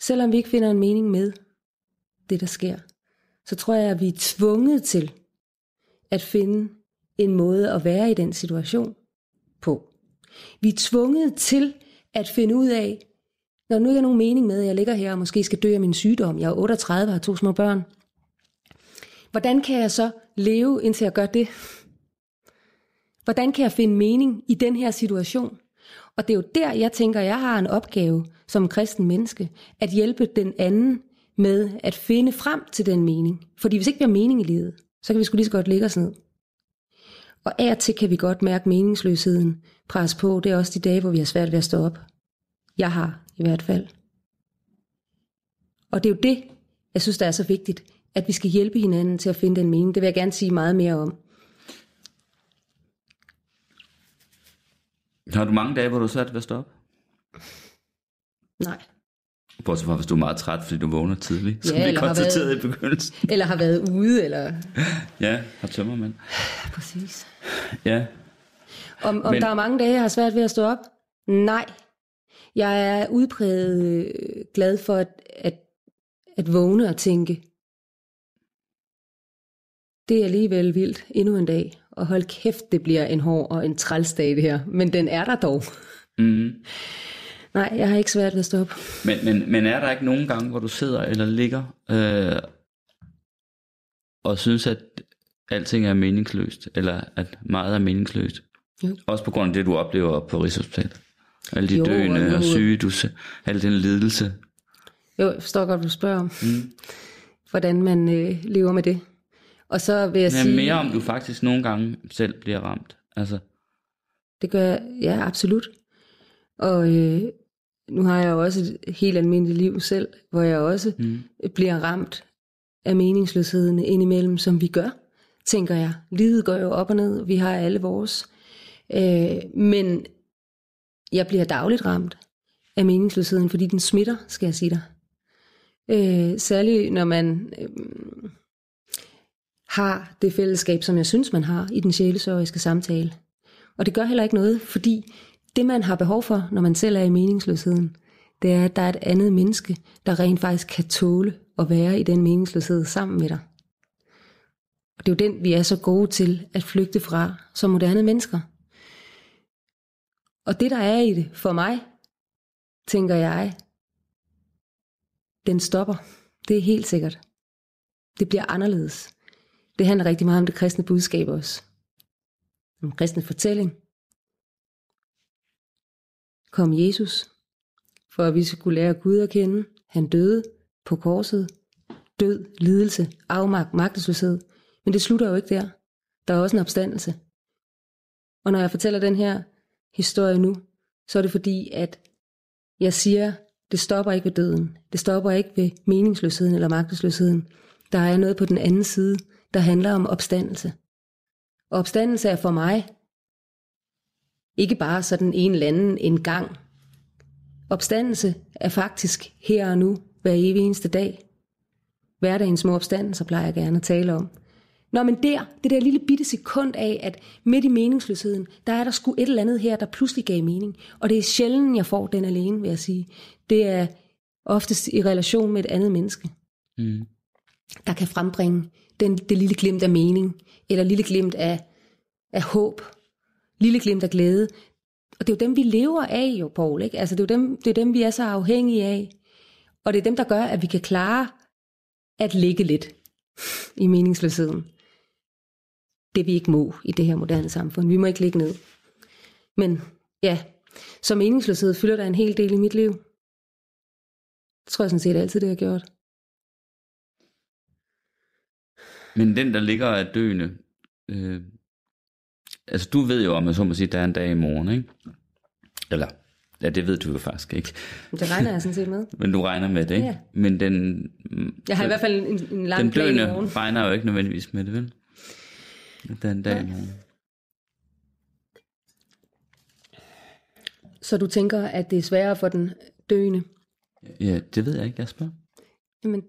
Selvom vi ikke finder en mening med det, der sker, så tror jeg, at vi er tvunget til at finde en måde at være i den situation på. Vi er tvunget til at finde ud af, når nu ikke er nogen mening med, at jeg ligger her og måske skal dø af min sygdom, jeg er 38 og har to små børn, hvordan kan jeg så leve, indtil jeg gør det? Hvordan kan jeg finde mening i den her situation? Og det er jo der, jeg tænker, jeg har en opgave som kristen menneske, at hjælpe den anden med at finde frem til den mening. Fordi hvis ikke vi har mening i livet, så kan vi sgu lige så godt ligge os ned. Og af og til kan vi godt mærke meningsløsheden pres på. Det er også de dage, hvor vi har svært ved at stå op. Jeg har i hvert fald. Og det er jo det, jeg synes, der er så vigtigt, at vi skal hjælpe hinanden til at finde den mening. Det vil jeg gerne sige meget mere om. Har du mange dage, hvor du svært ved at stå op? Nej. Bortset fra, hvis du er meget træt, fordi du vågner tidligt, som Ja, vi konstaterede været- i begyndelsen. Eller har været ude, eller... Ja, har tømmermænd. Præcis. Ja, Om, om Men- Men... der er mange dage, jeg har svært ved at stå op? Nej. Jeg er udpræget øh, glad for at, at, at vågne og tænke, det er alligevel vildt endnu en dag, og hold kæft, det bliver en hård og en trælsdag det her, men den er der dog. mm. Nej, jeg har ikke svært ved at stå op. men, men, men er der ikke nogen gange, hvor du sidder eller ligger øh, og synes, at alting er meningsløst, eller at meget er meningsløst? Jo. Også på grund af det, du oplever på Rigshospitalet. Alle de Jo, døende og og syge, du ser, al den lidelse. Jo, jeg forstår godt, hvad du spørger om. Mm. Hvordan man øh, lever med det. Og så vil jeg Men sige... mere om du faktisk nogle gange selv bliver ramt. Altså, Det gør jeg, ja, absolut. Og øh, nu har jeg jo også et helt almindeligt liv selv, hvor jeg også mm. bliver ramt af meningsløsheden indimellem, som vi gør, tænker jeg. Livet går jo op og ned, vi har alle vores. Øh, men jeg bliver dagligt ramt af meningsløsheden, fordi den smitter, skal jeg sige dig. Øh, særligt når man øh, har det fællesskab, som jeg synes, man har i den sjælesørgeriske samtale. Og det gør heller ikke noget, fordi det, man har behov for, når man selv er i meningsløsheden, det er, at der er et andet menneske, der rent faktisk kan tåle at være i den meningsløshed sammen med dig. Og det er jo den, vi er så gode til at flygte fra som moderne mennesker. Og det, der er i det for mig, tænker jeg, den stopper. Det er helt sikkert. Det bliver anderledes. Det handler rigtig meget om det kristne budskab også. Om kristne fortælling. Kom Jesus, for at vi skulle lære Gud at kende. Han døde på korset. Død, lidelse, afmagt, magtesløshed. Men det slutter jo ikke der. Der er også en opstandelse. Og når jeg fortæller den her historie nu, så er det fordi, at jeg siger, det stopper ikke ved døden. Det stopper ikke ved meningsløsheden eller magtesløsheden. Der er noget på den anden side, der handler om opstandelse. Og opstandelse er for mig ikke bare sådan en eller anden en gang. Opstandelse er faktisk her og nu, hver evig eneste dag. Hverdagens små opstandelser plejer jeg gerne at tale om. Nå, men der, det der lille bitte sekund af, at midt i meningsløsheden, der er der sgu et eller andet her, der pludselig gav mening. Og det er sjældent, jeg får den alene, vil jeg sige. Det er oftest i relation med et andet menneske, mm. der kan frembringe den, det lille glimt af mening, eller lille glimt af, af håb, lille glimt af glæde. Og det er jo dem, vi lever af jo, Paul. Ikke? Altså, det, er jo dem, det er dem, vi er så afhængige af. Og det er dem, der gør, at vi kan klare at ligge lidt i meningsløsheden. Det vi ikke må i det her moderne samfund. Vi må ikke ligge ned. Men ja, så meningsløshed fylder der en hel del i mit liv. Det tror jeg sådan set altid, det har gjort. Men den, der ligger af døende, øh, altså du ved jo om, at så må sige, der er en dag i morgen, ikke? Eller, ja, det ved du jo faktisk ikke. Det regner jeg sådan set med. Men du regner med det, ikke? Ja. Men den, Jeg har i hvert fald en, en lang den plan i døende morgen. regner jo ikke nødvendigvis med det, vel? Der er en dag i morgen. Så du tænker, at det er sværere for den døende? Ja, det ved jeg ikke, jeg spørger. Jamen.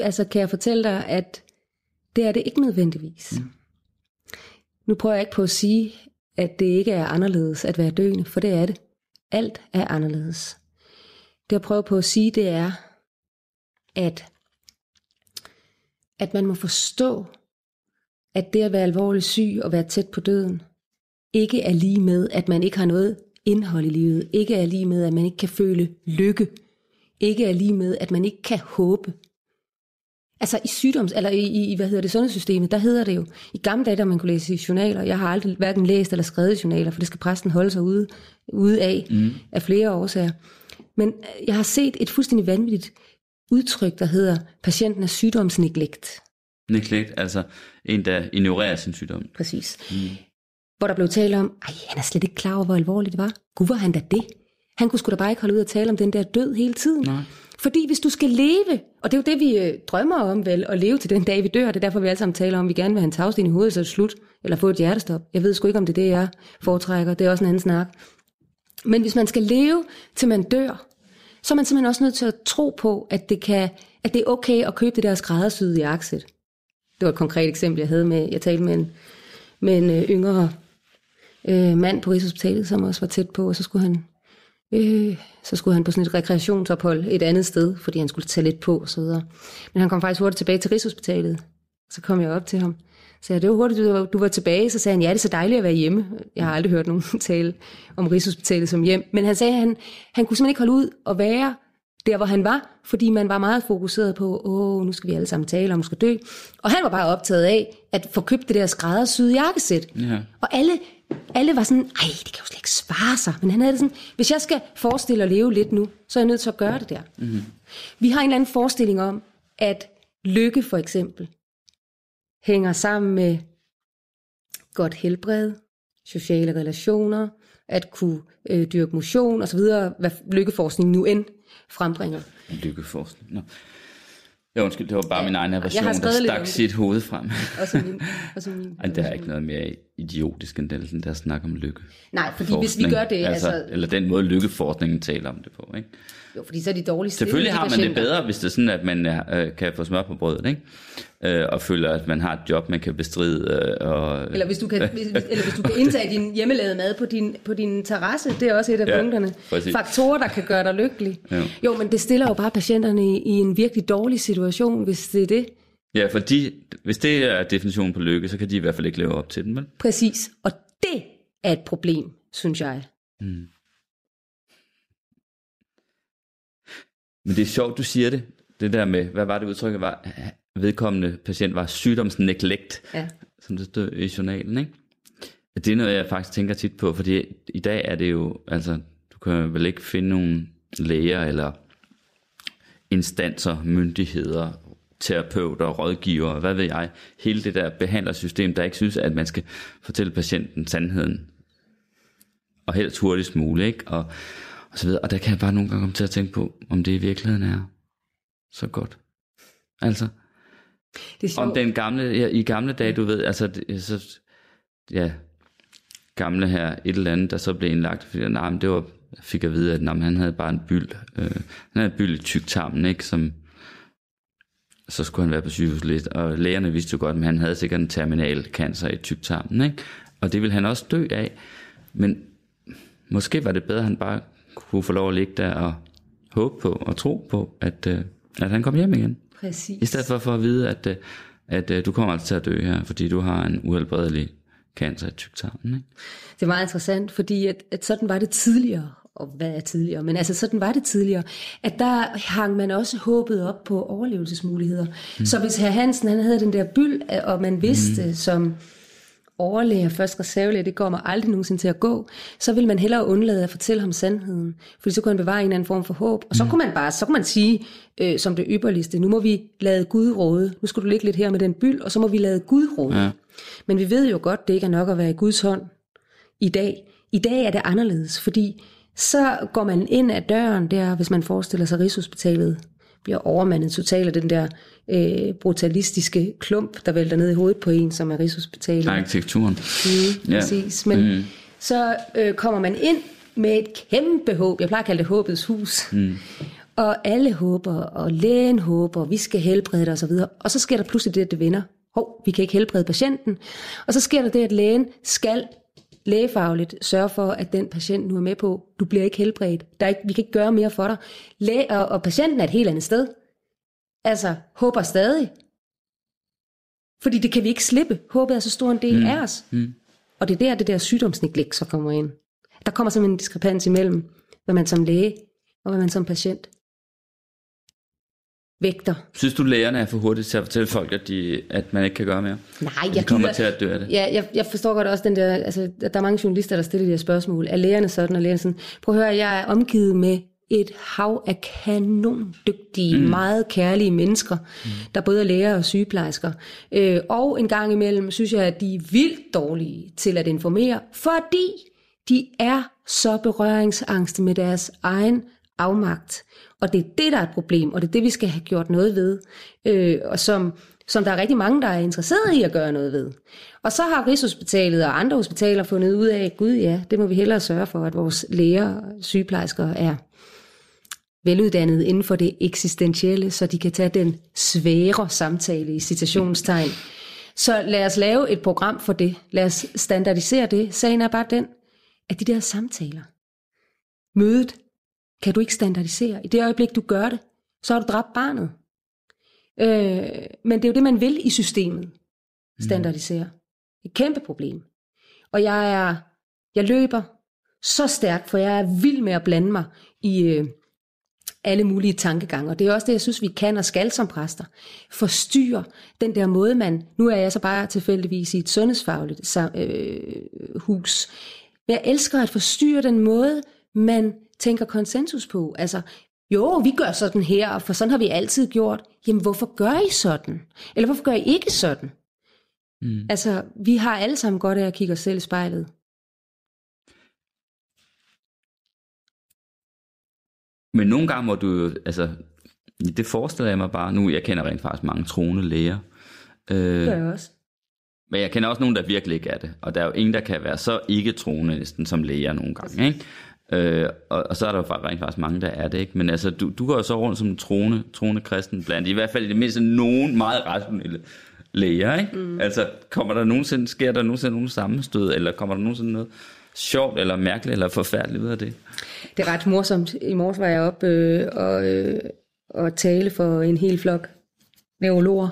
Altså, kan jeg fortælle dig, at det er det ikke nødvendigvis. Mm. Nu prøver jeg ikke på at sige, at det ikke er anderledes at være døende, for det er det. Alt er anderledes. Det jeg prøver på at sige, det er, at, at man må forstå, at det at være alvorligt syg og være tæt på døden, ikke er lige med, at man ikke har noget indhold i livet, ikke er lige med, at man ikke kan føle lykke, ikke er lige med, at man ikke kan håbe. Altså i sygdoms, eller i, i hvad hedder det, sundhedssystemet, der hedder det jo, i gamle dage, der man kunne læse i journaler, jeg har aldrig hverken læst eller skrevet journaler, for det skal præsten holde sig ude, ude af, mm. af flere årsager. Men øh, jeg har set et fuldstændig vanvittigt udtryk, der hedder, patienten er sygdomsneglekt. Neglect, altså en, der ignorerer sin sygdom. Præcis. Mm. Hvor der blev talt om, ej, han er slet ikke klar over, hvor alvorligt det var. Gud, var han da det? Han kunne sgu da bare ikke holde ud og tale om den der død hele tiden. Nej. Fordi hvis du skal leve, og det er jo det, vi øh, drømmer om vel, at leve til den dag, vi dør, det er derfor, vi alle sammen taler om, at vi gerne vil have en tagsten i hovedet, så er det slut, eller få et hjertestop. Jeg ved sgu ikke, om det er det, jeg foretrækker. Det er også en anden snak. Men hvis man skal leve, til man dør, så er man simpelthen også nødt til at tro på, at det, kan, at det er okay at købe det der skræddersyde jakkesæt. Det var et konkret eksempel, jeg havde med, jeg talte med en, med en øh, yngre øh, mand på Rigshospitalet, som også var tæt på, og så skulle han øh, så skulle han på sådan et rekreationsophold et andet sted, fordi han skulle tage lidt på og så videre. Men han kom faktisk hurtigt tilbage til Rigshospitalet. Så kom jeg op til ham. Så jeg, det var hurtigt, du var, du var tilbage. Så sagde han, ja, det er så dejligt at være hjemme. Jeg har aldrig hørt nogen tale om Rigshospitalet som hjem. Men han sagde, at han, han kunne simpelthen ikke holde ud og være der, hvor han var, fordi man var meget fokuseret på, åh, nu skal vi alle sammen tale om, at skal dø. Og han var bare optaget af at få købt det der skræddersyde jakkesæt. Ja. Og alle, alle var sådan, ej, det kan jo slet ikke spare sig. Men han havde det sådan, hvis jeg skal forestille at leve lidt nu, så er jeg nødt til at gøre det der. Mm-hmm. Vi har en eller anden forestilling om, at lykke for eksempel hænger sammen med godt helbred, sociale relationer, at kunne øh, dyrke motion osv., hvad lykkeforskning nu end frembringer. Lykkeforskning. Nå. Ja, undskyld, det var bare min egen aversion, har der stak sit hoved frem. Også min, også min Ej, det er ikke noget mere idiotisk end den, der snak om lykke. Nej, fordi hvis vi Forskning. gør det, altså, altså, Eller den måde lykkeforskningen taler om det på, ikke? jo, fordi så er de dårlige stillede, Selvfølgelig har man det bedre, hvis det er sådan, at man øh, kan få smør på brødet, ikke? Øh, og føler, at man har et job, man kan bestride. Øh, og, Eller hvis, du kan, hvis- eller hvis du kan indtage din hjemmelavede mad på din, på din terrasse, det er også et af Ja, punkterne. præcis. Faktorer, der kan gøre dig lykkelig. Jo. jo, men det stiller jo bare patienterne i, i en virkelig dårlig situation, hvis det er det. Ja, for de, hvis det er definitionen på lykke, så kan de i hvert fald ikke leve op til den, vel? Præcis. Og det er et problem, synes jeg. Men det er sjovt, du siger det. Det der med, hvad var det udtrykket var? Vedkommende patient var sygdomsneglect, Ja. som det stod i journalen, ikke? Det er noget, jeg faktisk tænker tit på, fordi i dag er det jo, altså, du kan vel ikke finde nogen læger eller instanser, myndigheder, terapeuter, rådgivere, hvad ved jeg, hele det der behandlersystem, der ikke synes, at man skal fortælle patienten sandheden, og helst hurtigst muligt, ikke? Og, og så videre. Og der kan jeg bare nogle gange komme til at tænke på, om det i virkeligheden er så godt. Altså, Det er sjovt. om den gamle, ja, i gamle dage, du ved, altså, det, så, ja, gamle her, et eller andet, der så blev indlagt, fordi nej, men det var, fik jeg at vide, at nej, han havde bare en byld, øh, han havde en byld i tyktarmen, ikke, som, så skulle han være på sygehusliste, og lægerne vidste jo godt, at han havde sikkert en terminal cancer i tyktarmen, ikke? og det ville han også dø af, men måske var det bedre, at han bare kunne få lov at ligge der og håbe på og tro på, at, øh, at han kom hjem igen. Præcis. I stedet for, for at vide, at, øh, at øh, du kommer altså til at dø her, fordi du har en uhelbredelig cancer i tyktarmen. Ikke? Det er meget interessant, fordi at, at sådan var det tidligere, og hvad er tidligere, men altså sådan var det tidligere, at der hang man også håbet op på overlevelsesmuligheder. Mm. Så hvis herr Hansen, han havde den der byld, og man vidste mm. som overlæger, først reservelæge, det går mig aldrig nogensinde til at gå, så vil man hellere undlade at fortælle ham sandheden, fordi så kunne han bevare en eller anden form for håb. Og så kunne man bare, så kunne man sige, øh, som det ypperligste, nu må vi lade Gud råde, nu skal du ligge lidt her med den byld, og så må vi lade Gud råde. Ja. Men vi ved jo godt, det ikke er nok at være i Guds hånd i dag. I dag er det anderledes, fordi så går man ind ad døren der, hvis man forestiller sig, Rigshospitalet bliver overmandet totalt af den der øh, brutalistiske klump, der vælter ned i hovedet på en, som er Rigshospitalet. Arkitekturen. Mm, Ja. Præcis. Men mm. så øh, kommer man ind med et kæmpe håb. Jeg plejer at kalde det håbets hus. Mm. Og alle håber, og lægen håber, vi skal helbrede det osv. Og så sker der pludselig det, at det vender. Hov, vi kan ikke helbrede patienten. Og så sker der det, at lægen skal lægefagligt sørge for, at den patient nu er med på, du bliver ikke helbredt. Der er ikke, vi kan ikke gøre mere for dig. Læge, og, og patienten er et helt andet sted. Altså, håber stadig. Fordi det kan vi ikke slippe. Håbet er så stor en del mm. af os. Mm. Og det er der, det der sygdomsneglekt så kommer ind. Der kommer simpelthen en diskrepans imellem, hvad man som læge og hvad man som patient vægter. Synes du, lægerne er for hurtigt til at fortælle folk, at, de, at man ikke kan gøre mere? Nej, de jeg kommer gider- til at dø af det. Ja, jeg, jeg forstår godt også den der, altså, at der er mange journalister, der stiller de her spørgsmål. Er lægerne sådan, og lægerne sådan? Prøv at høre, jeg er omgivet med et hav af kanondygtige, mm. meget kærlige mennesker, mm. der både er læger og sygeplejersker. Øh, og en gang imellem synes jeg, at de er vildt dårlige til at informere, fordi de er så berøringsangste med deres egen afmagt. Og det er det, der er et problem, og det er det, vi skal have gjort noget ved. Øh, og som, som der er rigtig mange, der er interesseret i at gøre noget ved. Og så har Rigshospitalet og andre hospitaler fundet ud af, gud ja, det må vi hellere sørge for, at vores læger og sygeplejersker er veluddannede inden for det eksistentielle, så de kan tage den svære samtale i citationstegn. Så lad os lave et program for det. Lad os standardisere det. Sagen er bare den, at de der samtaler, mødet, kan du ikke standardisere. I det øjeblik, du gør det, så har du dræbt barnet. Øh, men det er jo det, man vil i systemet. Standardisere. Et kæmpe problem. Og jeg er, jeg løber så stærkt, for jeg er vild med at blande mig i øh, alle mulige tankegange. Og det er også det, jeg synes, vi kan og skal som præster. Forstyrre den der måde, man... Nu er jeg så bare tilfældigvis i et sundhedsfagligt øh, hus. Men jeg elsker at forstyrre den måde, man tænker konsensus på. Altså, jo, vi gør sådan her, for sådan har vi altid gjort. Jamen, hvorfor gør I sådan? Eller hvorfor gør I ikke sådan? Mm. Altså, vi har alle sammen godt af at kigge os selv i spejlet. Men nogle gange må du jo, altså, det forestiller jeg mig bare nu, jeg kender rent faktisk mange troende læger. Øh, det gør jeg også. Men jeg kender også nogen, der virkelig ikke er det. Og der er jo ingen, der kan være så ikke troende næsten som læger nogle gange. Ikke? Øh, og, og så er der jo rent faktisk mange, der er det. ikke. Men altså, du, du går jo så rundt som en troende, troende kristen blandt i hvert fald i det mindste nogen meget rationelle læger. Ikke? Mm. Altså, kommer der nogensinde, sker der nogensinde nogen sammenstød, eller kommer der nogensinde noget sjovt, eller mærkeligt, eller forfærdeligt ud af det? Det er ret morsomt. I morges var jeg op øh, og, øh, og tale for en hel flok neurologer,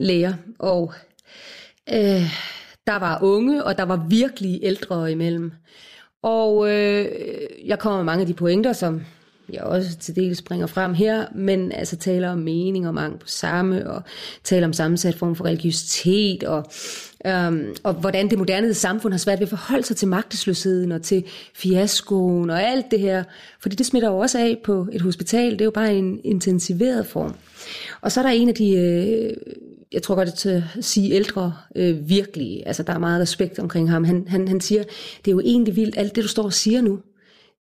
læger, og øh, der var unge, og der var virkelig ældre imellem. Og øh, jeg kommer med mange af de pointer, som jeg også til del springer frem her, men altså taler om mening og mangel på samme, og taler om sammensat form for religiøsitet, og, øhm, og hvordan det moderne samfund har svært ved at forholde sig til magtesløsheden og til fiaskoen og alt det her, fordi det smitter jo også af på et hospital, det er jo bare en intensiveret form. Og så er der en af de, øh, jeg tror godt at sige ældre, øh, virkelig, altså der er meget respekt omkring ham, han, han, han siger, det er jo egentlig vildt, alt det du står og siger nu,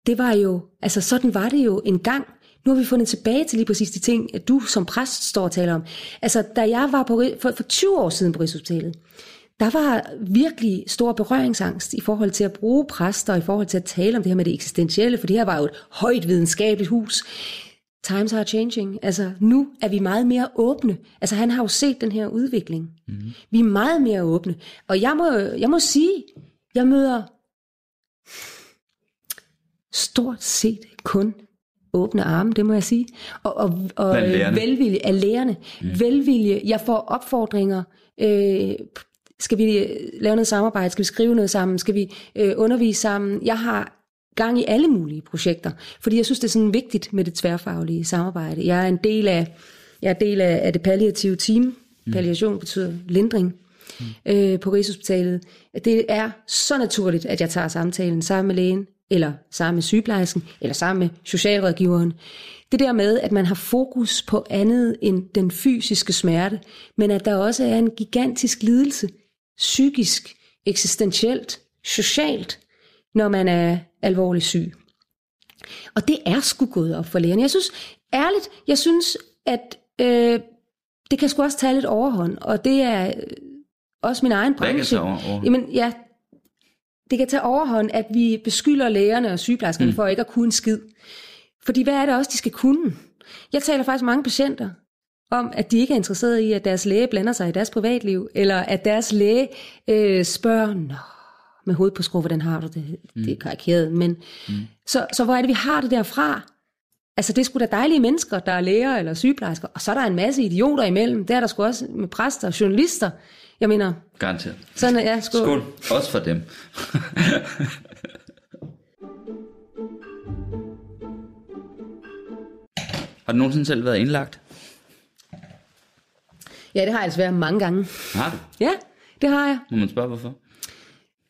det var jo, altså sådan var det jo en gang. Nu har vi fundet tilbage til lige præcis de ting, at du som præst står og taler om. Altså, da jeg var på, for, for 20 år siden på Rigshospitalet, der var virkelig stor berøringsangst i forhold til at bruge præster, i forhold til at tale om det her med det eksistentielle, for det her var jo et højt videnskabeligt hus. Times are changing. Altså, nu er vi meget mere åbne. Altså, han har jo set den her udvikling. Mm. Vi er meget mere åbne. Og jeg må, jeg må sige, jeg møder stort set kun åbne arme, det må jeg sige. Og, og, og velvilje af lærerne. Mm. Velvilje. Jeg får opfordringer. Øh, skal vi øh, lave noget samarbejde? Skal vi skrive noget sammen? Skal vi øh, undervise sammen? Jeg har gang i alle mulige projekter, fordi jeg synes, det er sådan vigtigt med det tværfaglige samarbejde. Jeg er en del af, jeg er del af, af det palliative team. Mm. Palliation betyder lindring mm. øh, på Rigshospitalet. Det er så naturligt, at jeg tager samtalen sammen med lægen, eller sammen med sygeplejersken, eller sammen med socialrådgiveren. Det der med, at man har fokus på andet end den fysiske smerte, men at der også er en gigantisk lidelse, psykisk, eksistentielt, socialt, når man er alvorligt syg. Og det er sgu gået op for lægerne. Jeg synes, ærligt, jeg synes, at øh, det kan sgu også tage lidt overhånd, og det er øh, også min egen branche. Over, Jamen, ja, det kan tage overhånd, at vi beskylder lægerne og sygeplejerskerne mm. for ikke at kunne en skid. Fordi hvad er det også, de skal kunne? Jeg taler faktisk mange patienter om, at de ikke er interesserede i, at deres læge blander sig i deres privatliv, eller at deres læge øh, spørger, Nå, med hovedet på skrue, hvordan har du det? Mm. Det er karikeret, men mm. så, så hvor er det, vi har det derfra? Altså, det er sgu da dejlige mennesker, der er læger eller sygeplejersker, og så er der en masse idioter imellem. Det er der sgu også med præster og journalister. Jeg mener... Garanteret. Sådan er, ja, skål. Skål. Også for dem. har du nogensinde selv været indlagt? Ja, det har jeg altså været mange gange. Har du? Ja, det har jeg. Må man spørge, hvorfor?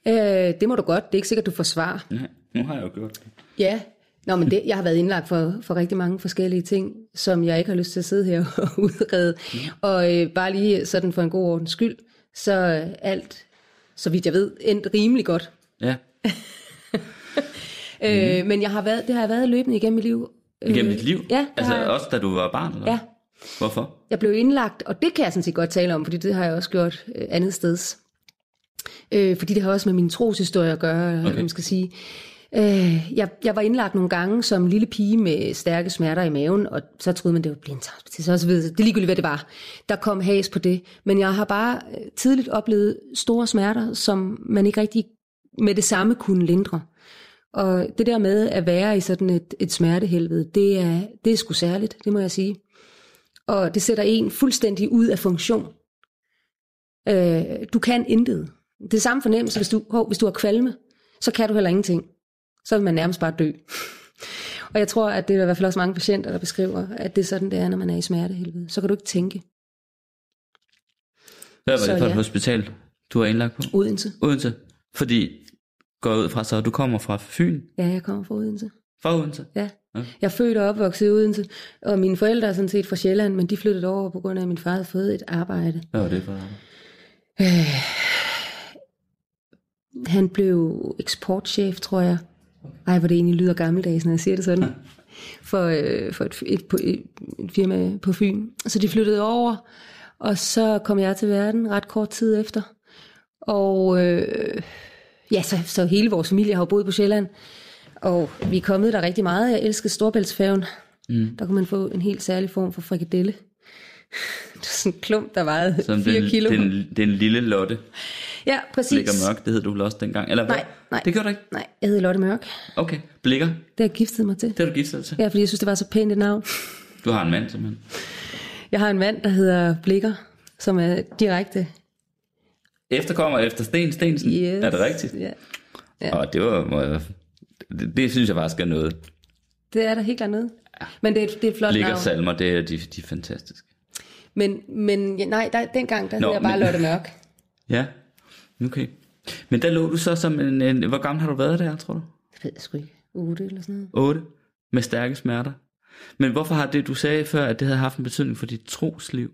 Øh, det må du godt. Det er ikke sikkert, du får svar. Nej, nu har jeg jo gjort det. Ja, Nå, men det, jeg har været indlagt for, for rigtig mange forskellige ting, som jeg ikke har lyst til at sidde her og udrede. Og øh, bare lige sådan for en god ordens skyld, så alt, så vidt jeg ved, endt rimelig godt. Ja. øh, mm. Men jeg har været, det har jeg været løbende igennem mit liv. Igennem dit liv? Ja. Altså også da du var barn? Eller? Ja. Hvorfor? Jeg blev indlagt, og det kan jeg sådan set godt tale om, fordi det har jeg også gjort øh, andet steds. Øh, fordi det har også med min troshistorie at gøre, okay. man skal sige. Øh, jeg, jeg var indlagt nogle gange som lille pige med stærke smerter i maven, og så troede man, det var blindtarmsbetændelse og så videre. Det er ligegyldigt, hvad det var. Der kom has på det. Men jeg har bare øh, tidligt oplevet store smerter, som man ikke rigtig med det samme kunne lindre. Og det der med at være i sådan et, et smertehelvede, det er, det er sgu særligt, det må jeg sige. Og det sætter en fuldstændig ud af funktion. Øh, du kan intet. Det er samme fornemmelse, hvis du, hov, hvis du har kvalme, så kan du heller ingenting. Så vil man nærmest bare dø. Og jeg tror, at det er i hvert fald også mange patienter, der beskriver, at det er sådan, det er, når man er i smertehelvede. Så kan du ikke tænke. Hvad var Så det for et ja. hospital, du var indlagt på? Odense. Odense. Fordi, går ud fra så, du kommer fra Fyn? Ja, jeg kommer fra Odense. Fra Odense? Ja. Ja. Jeg er født og opvokset i Odense, og mine forældre er sådan set fra Sjælland, men de flyttede over på grund af, at min far havde fået et arbejde. Hvad var det for? Han blev eksportchef, tror jeg. Ej, hvor det egentlig lyder gammeldags, når jeg siger det sådan. For, øh, for et, et, et, et firma på Fyn. Så de flyttede over, og så kom jeg til verden ret kort tid efter. Og øh, ja, så, så hele vores familie har boet på Sjælland. Og vi er kommet der rigtig meget. Jeg elskede Storbæltsfærgen. Mm. Der kunne man få en helt særlig form for frikadelle. Det var sådan en klump, der vejede Som 4 den, kilo. den, den lille Lotte ja, præcis. Blikker Mørk, det hed du vel også dengang? Eller hvad? Nej, nej. Det gjorde du ikke? Nej, jeg hedder Lotte Mørk. Okay, Blikker, Det har jeg giftet mig til. det har du giftet dig til. Ja, fordi jeg synes, det var så pænt et navn. Du har en mand simpelthen. Jeg har en mand, der hedder Blikker, som er direkte. Efterkommer efter Sten Stensen. Yes. Er det rigtigt? Ja. Ja. Og det var... Det, det, synes jeg faktisk er noget. Det er der helt klart noget. Men det er, et- det er et flot Blikker navn. salmer, det er, de, de er fantastiske. Men, men ja, nej, der, dengang der Nå, hed jeg bare men- Lotte Mørk. Ja, okay. Men der lå du så som en, en... Hvor gammel har du været der, tror du? Det ved jeg sgu ikke. 8 eller sådan noget. 8. Med stærke smerter. Men hvorfor har det, du sagde før, at det havde haft en betydning for dit trosliv?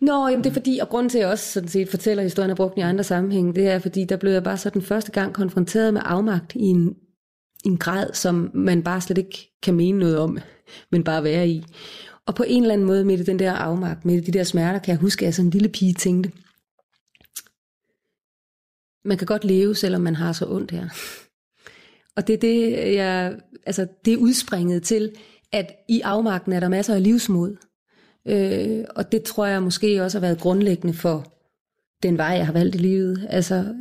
Nå, jamen det er fordi, og grunden til, at jeg også sådan set fortæller historien og brugt den i andre sammenhæng, det er fordi, der blev jeg bare så den første gang konfronteret med afmagt i en, en grad, som man bare slet ikke kan mene noget om, men bare være i. Og på en eller anden måde i den der afmagt, i de der smerter, kan jeg huske, at jeg som en lille pige tænkte, man kan godt leve, selvom man har så ondt her. Og det er det, jeg, altså det er udspringet til, at i afmagten er der masser af livsmod. Øh, og det tror jeg måske også har været grundlæggende for den vej, jeg har valgt i livet. Altså,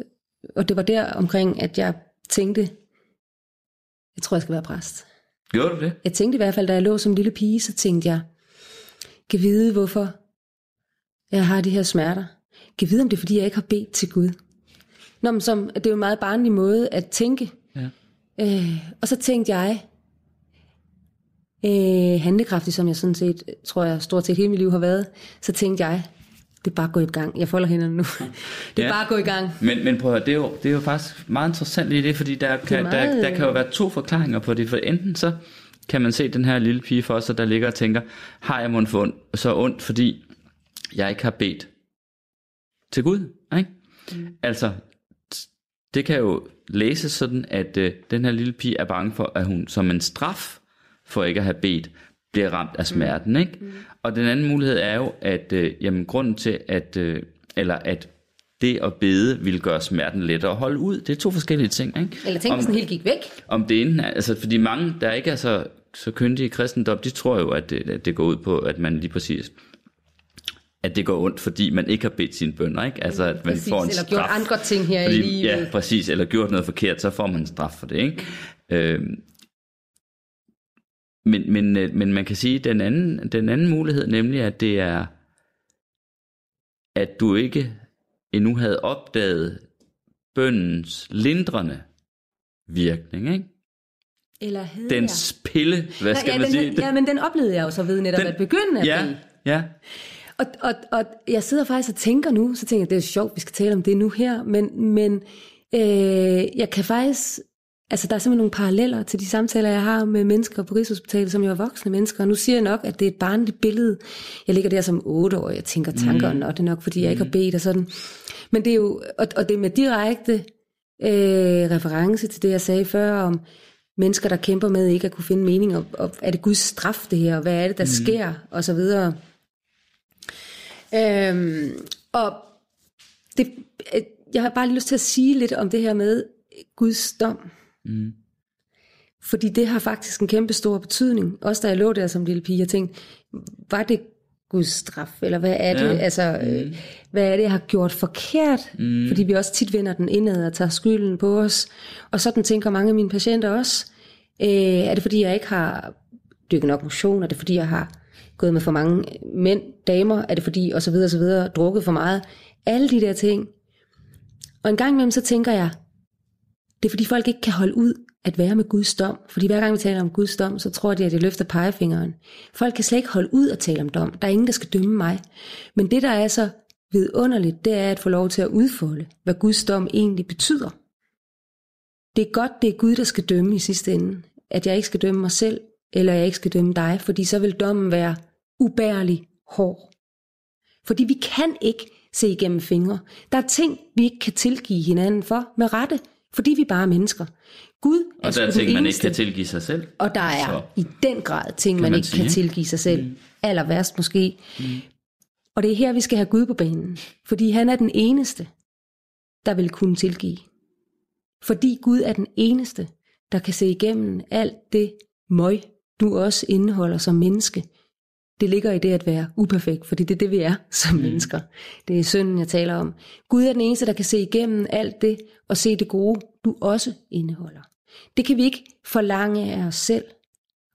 og det var der omkring, at jeg tænkte, jeg tror, jeg skal være præst. Gjorde du det? Jeg tænkte i hvert fald, da jeg lå som lille pige, så tænkte jeg, kan vide, hvorfor jeg har de her smerter. Kan vide, om det er, fordi jeg ikke har bedt til Gud. Nå, men som, det er jo en meget barnlig måde at tænke. Ja. Øh, og så tænkte jeg, øh, handlekraftig, som jeg sådan set, tror jeg, stort set hele mit liv har været, så tænkte jeg, det er bare at gå i gang. Jeg folder hænderne nu. Det er Ja. bare at gå i gang. Men, men prøv at høre, det er, jo, det er jo faktisk meget interessant i det, fordi der kan, meget, der, der kan jo være to forklaringer på det. For enten så kan man se den her lille pige for sig, der ligger og tænker, har jeg mundt ondt, så ondt, fordi jeg ikke har bedt til Gud? Ikke? Mm. Altså, det kan jo læses sådan, at øh, den her lille pige er bange for, at hun som en straf for ikke at have bedt, bliver ramt af smerten. Ikke? Mm. Og den anden mulighed er jo, at øh, jamen, grunden til, at, øh, eller at det at bede vil gøre smerten lettere at holde ud. Det er to forskellige ting. Ikke? Eller tænk, Om- hvis den helt gik væk. om det enten er, altså fordi mange, der ikke er så, så kyndige i kristendom, de tror jo, at det, at det går ud på, at man lige præcis, at det går ondt, fordi man ikke har bedt sine bønder, ikke? Altså, at man Præcis, får en eller straf. gjort andre ting her i fordi, livet. Ja, præcis, eller gjort noget forkert, så får man en straf for det, ikke? Øhm, men, men, øh, men man kan sige, den anden, den anden mulighed, nemlig at det er, at du ikke endnu havde opdaget bøndens lindrende virkning, ikke? Eller havde Dens pille, hvad skal ja, man den, sige? Ja, men den oplevede jeg jo så ved netop Den- at begynde at ja, bede. ja, Og, og, og jeg sidder faktisk og tænker nu, så tænker jeg, det er sjovt, vi skal tale om det nu her, men, men øh, jeg kan faktisk, altså der er simpelthen nogle paralleller til de samtaler, jeg har med mennesker på Rigshospitalet, som jo er voksne mennesker, og nu siger jeg nok, at det er et barnligt billede. Jeg ligger der som otte år, jeg tænker tanker, mm. og det er nok, fordi jeg ikke har bedt og sådan. Men det er jo, og, og det er med direkte øh, reference til det, jeg sagde før om mennesker, der kæmper med ikke at kunne finde mening, og, og er det Guds straf det her, og hvad er det, der mm. sker, og så videre. Øhm, og det, øh, jeg har bare lige lyst til at sige lidt om det her med Guds dom. Mm. Fordi det har faktisk en kæmpe stor betydning. Også da jeg lå der som lille pige, jeg tænkte, var det Guds straf, eller hvad er det, Ja. altså, mm. Hvad er det, jeg har gjort forkert? Mm. Fordi vi også tit vender den indad og tager skylden på os. Og sådan tænker mange af mine patienter også. Øh, er det fordi, jeg ikke har dykket nok motion? Er det fordi, jeg har gået med for mange mænd, damer? Er det fordi, og så videre, og så videre, drukket for meget? Alle de der ting. Og en gang imellem, så tænker jeg, det er fordi folk ikke kan holde ud at være med Guds dom. Fordi hver gang vi taler om Guds dom, så tror de, at jeg løfter pegefingeren. Folk kan slet ikke holde ud at tale om dom. Der er ingen, der skal dømme mig. Men det, der er så vidunderligt, det er at få lov til at udfolde, hvad Guds dom egentlig betyder. Det er godt, det er Gud, der skal dømme i sidste ende. At jeg ikke skal dømme mig selv, eller jeg ikke skal dømme dig, fordi så vil dommen være ubærlig hård. Fordi vi kan ikke se igennem fingre. Der er ting, vi ikke kan tilgive hinanden for med rette, fordi vi bare er mennesker. Gud er Og der er ting, man ikke kan tilgive sig selv. Og der er Så. i den grad ting, man, man man ikke sige. kan tilgive sig selv. Mm. Aller værst måske. Mm. Og det er her, vi skal have Gud på banen. Fordi han er den eneste, der vil kunne tilgive. Fordi Gud er den eneste, der kan se igennem alt det møg, du også indeholder som menneske. Det ligger i det at være uperfekt, fordi det er det, vi er som mm. mennesker. Det er synden, jeg taler om. Gud er den eneste, der kan se igennem alt det og se det gode, du også indeholder. Det kan vi ikke forlange af os selv.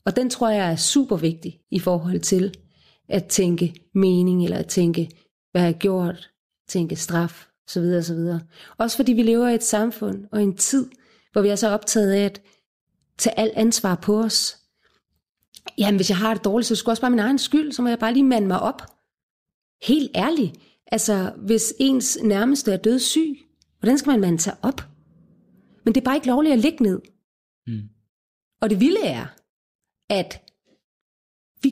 Og den tror jeg er super vigtig i forhold til at tænke mening, eller at tænke, hvad jeg har gjort, tænke straf, så videre, så videre. Også fordi vi lever i et samfund og en tid, hvor vi er så optaget af at tage alt ansvar på os. Jamen, hvis jeg har det dårligt, så skulle også bare min egen skyld, så må jeg bare lige mande mig op. Helt ærligt. Altså, hvis ens nærmeste er død syg, hvordan skal man mande sig op? Men det er bare ikke lovligt at ligge ned. Mm. Og det vilde er, at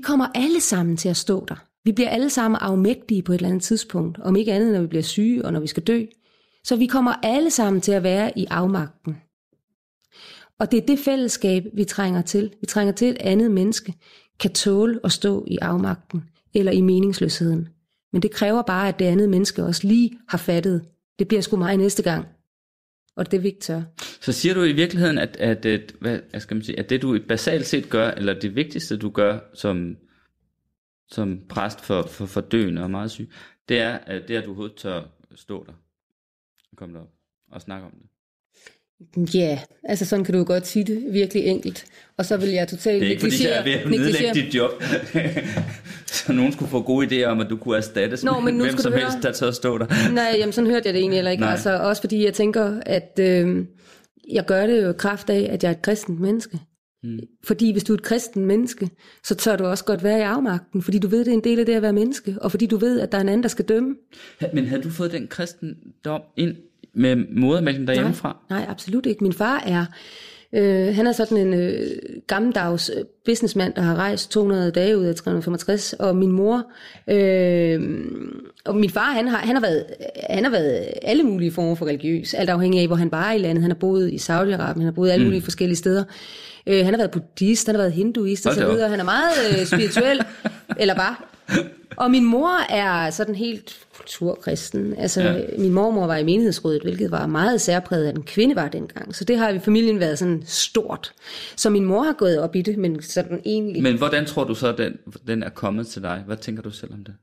kommer alle sammen til at stå der. Vi bliver alle sammen afmægtige på et eller andet tidspunkt, om ikke andet, når vi bliver syge og når vi skal dø. Så vi kommer alle sammen til at være i afmagten. Og det er det fællesskab, vi trænger til. Vi trænger til, at et andet menneske kan tåle at stå i afmagten eller i meningsløsheden. Men det kræver bare, at det andet menneske også lige har fattet. Det bliver sgu mig næste gang. Og det er Victor. Så siger du i virkeligheden, at, at, at, hvad hvad skal man sige, at det du basalt set gør, eller det vigtigste du gør som, som præst for, for, for døende og meget syg, det er, at det er, at du overhovedet tør stå der og komme derop og snakke om det. Ja, yeah, altså sådan kan du jo godt sige det, virkelig enkelt. Og så vil jeg totalt Det er ikke fordi, jeg er ved at nedlægge dit job. så nogen skulle få gode idéer om, at du kunne erstattes Nå, men nu hvem som helst, høre. der tør at stå der. Nej, jamen sådan hørte jeg det egentlig heller ikke. Nej. Altså, også fordi jeg tænker, at øh, jeg gør det jo i kraft af, at jeg er et kristent menneske. Mm. Fordi hvis du er et kristent menneske, så tør du også godt være i afmagten, fordi du ved, det er en del af det at være menneske, og fordi du ved, at der er en anden, der skal dømme. Men havde du fået den kristendom ind med modermælken derhjemmefra? Nej, nej, absolut ikke. Min far er, øh, han er sådan en øh, gammeldags øh, businessmand, der har rejst 200 dage ud af 365, og min mor, øh, og min far, han har, han, har været, han har været alle mulige former for religiøs, alt afhængig af, hvor han var i landet. Han har boet i Saudi-Arabien, han har boet alle mulige forskellige steder. Øh, han har været buddhist, han har været hinduist videre. Han er meget øh, spirituel, eller var. Og min mor er sådan helt kulturkristen. Altså, Ja. min mormor var i menighedsrådet, hvilket var meget særpræget, at en kvinde var dengang. Så det har i familien været sådan stort. Så min mor har gået op i det, men sådan egentlig... Men hvordan tror du så, at den, den er kommet til dig? Hvad tænker du selv om det?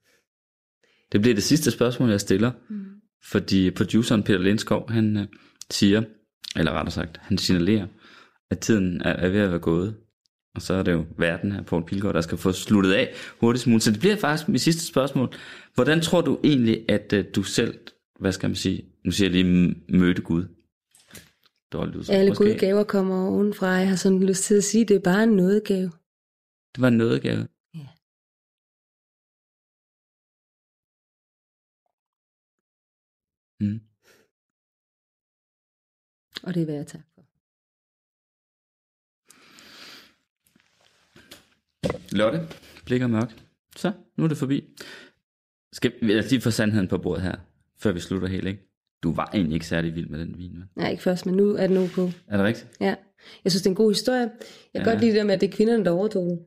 Det bliver det sidste spørgsmål, jeg stiller. Mm. Fordi produceren Peter Lindskov, han øh, siger, eller rettere sagt, han signalerer, at tiden er, er ved at være gået. Og så er det jo verden her, Poul Pilgaard, der skal få sluttet af hurtigst muligt. Så det bliver faktisk mit sidste spørgsmål. Hvordan tror du egentlig, at øh, du selv, hvad skal man sige, nu siger jeg lige, mødte Gud? Dårligt udtryk, Alle måske. gode gaver kommer ovenfra. Jeg har sådan lyst til at sige, at det er bare en nådegave. Det var en nådegave. Ja. Mm. Og det er værd at takke Lotte, blikker mørk. Så, nu er det forbi. Skal vi lad os lige få sandheden på bordet her, før vi slutter helt, ikke? Du var egentlig ikke særlig vild med den vin, vel? Nej, ikke først, men nu er det nu på. Er det rigtigt? Ja. Jeg synes, det er en god historie. Jeg kan Ja. godt lide det der med, at det er kvinderne, der overtog den.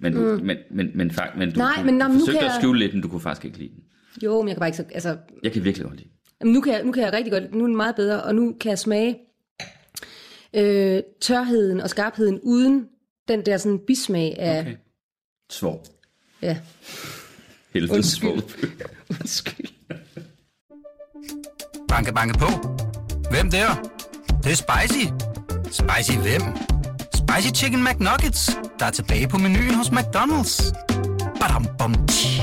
Men, du, mm. men, men, men, fakt, men du, Nej, du, men nå, du men nu forsøgte kan at jeg- skjule lidt, men du kunne faktisk ikke lide den. Jo, men jeg kan bare ikke så... Altså, Jeg kan virkelig godt lide den. Nu kan, jeg, nu kan jeg rigtig godt, nu er den meget bedre, og nu kan jeg smage øh, tørheden og skarpheden uden den der sådan bismag af... Okay. Svår. Ja, Helvede Undskyld. undskyld. Banke, banke på. Hvem der? Det, det er spicy. Spicy hvem? Spicy Chicken McNuggets, der er tilbage på menuen hos McDonald's. Badum, bom, tji.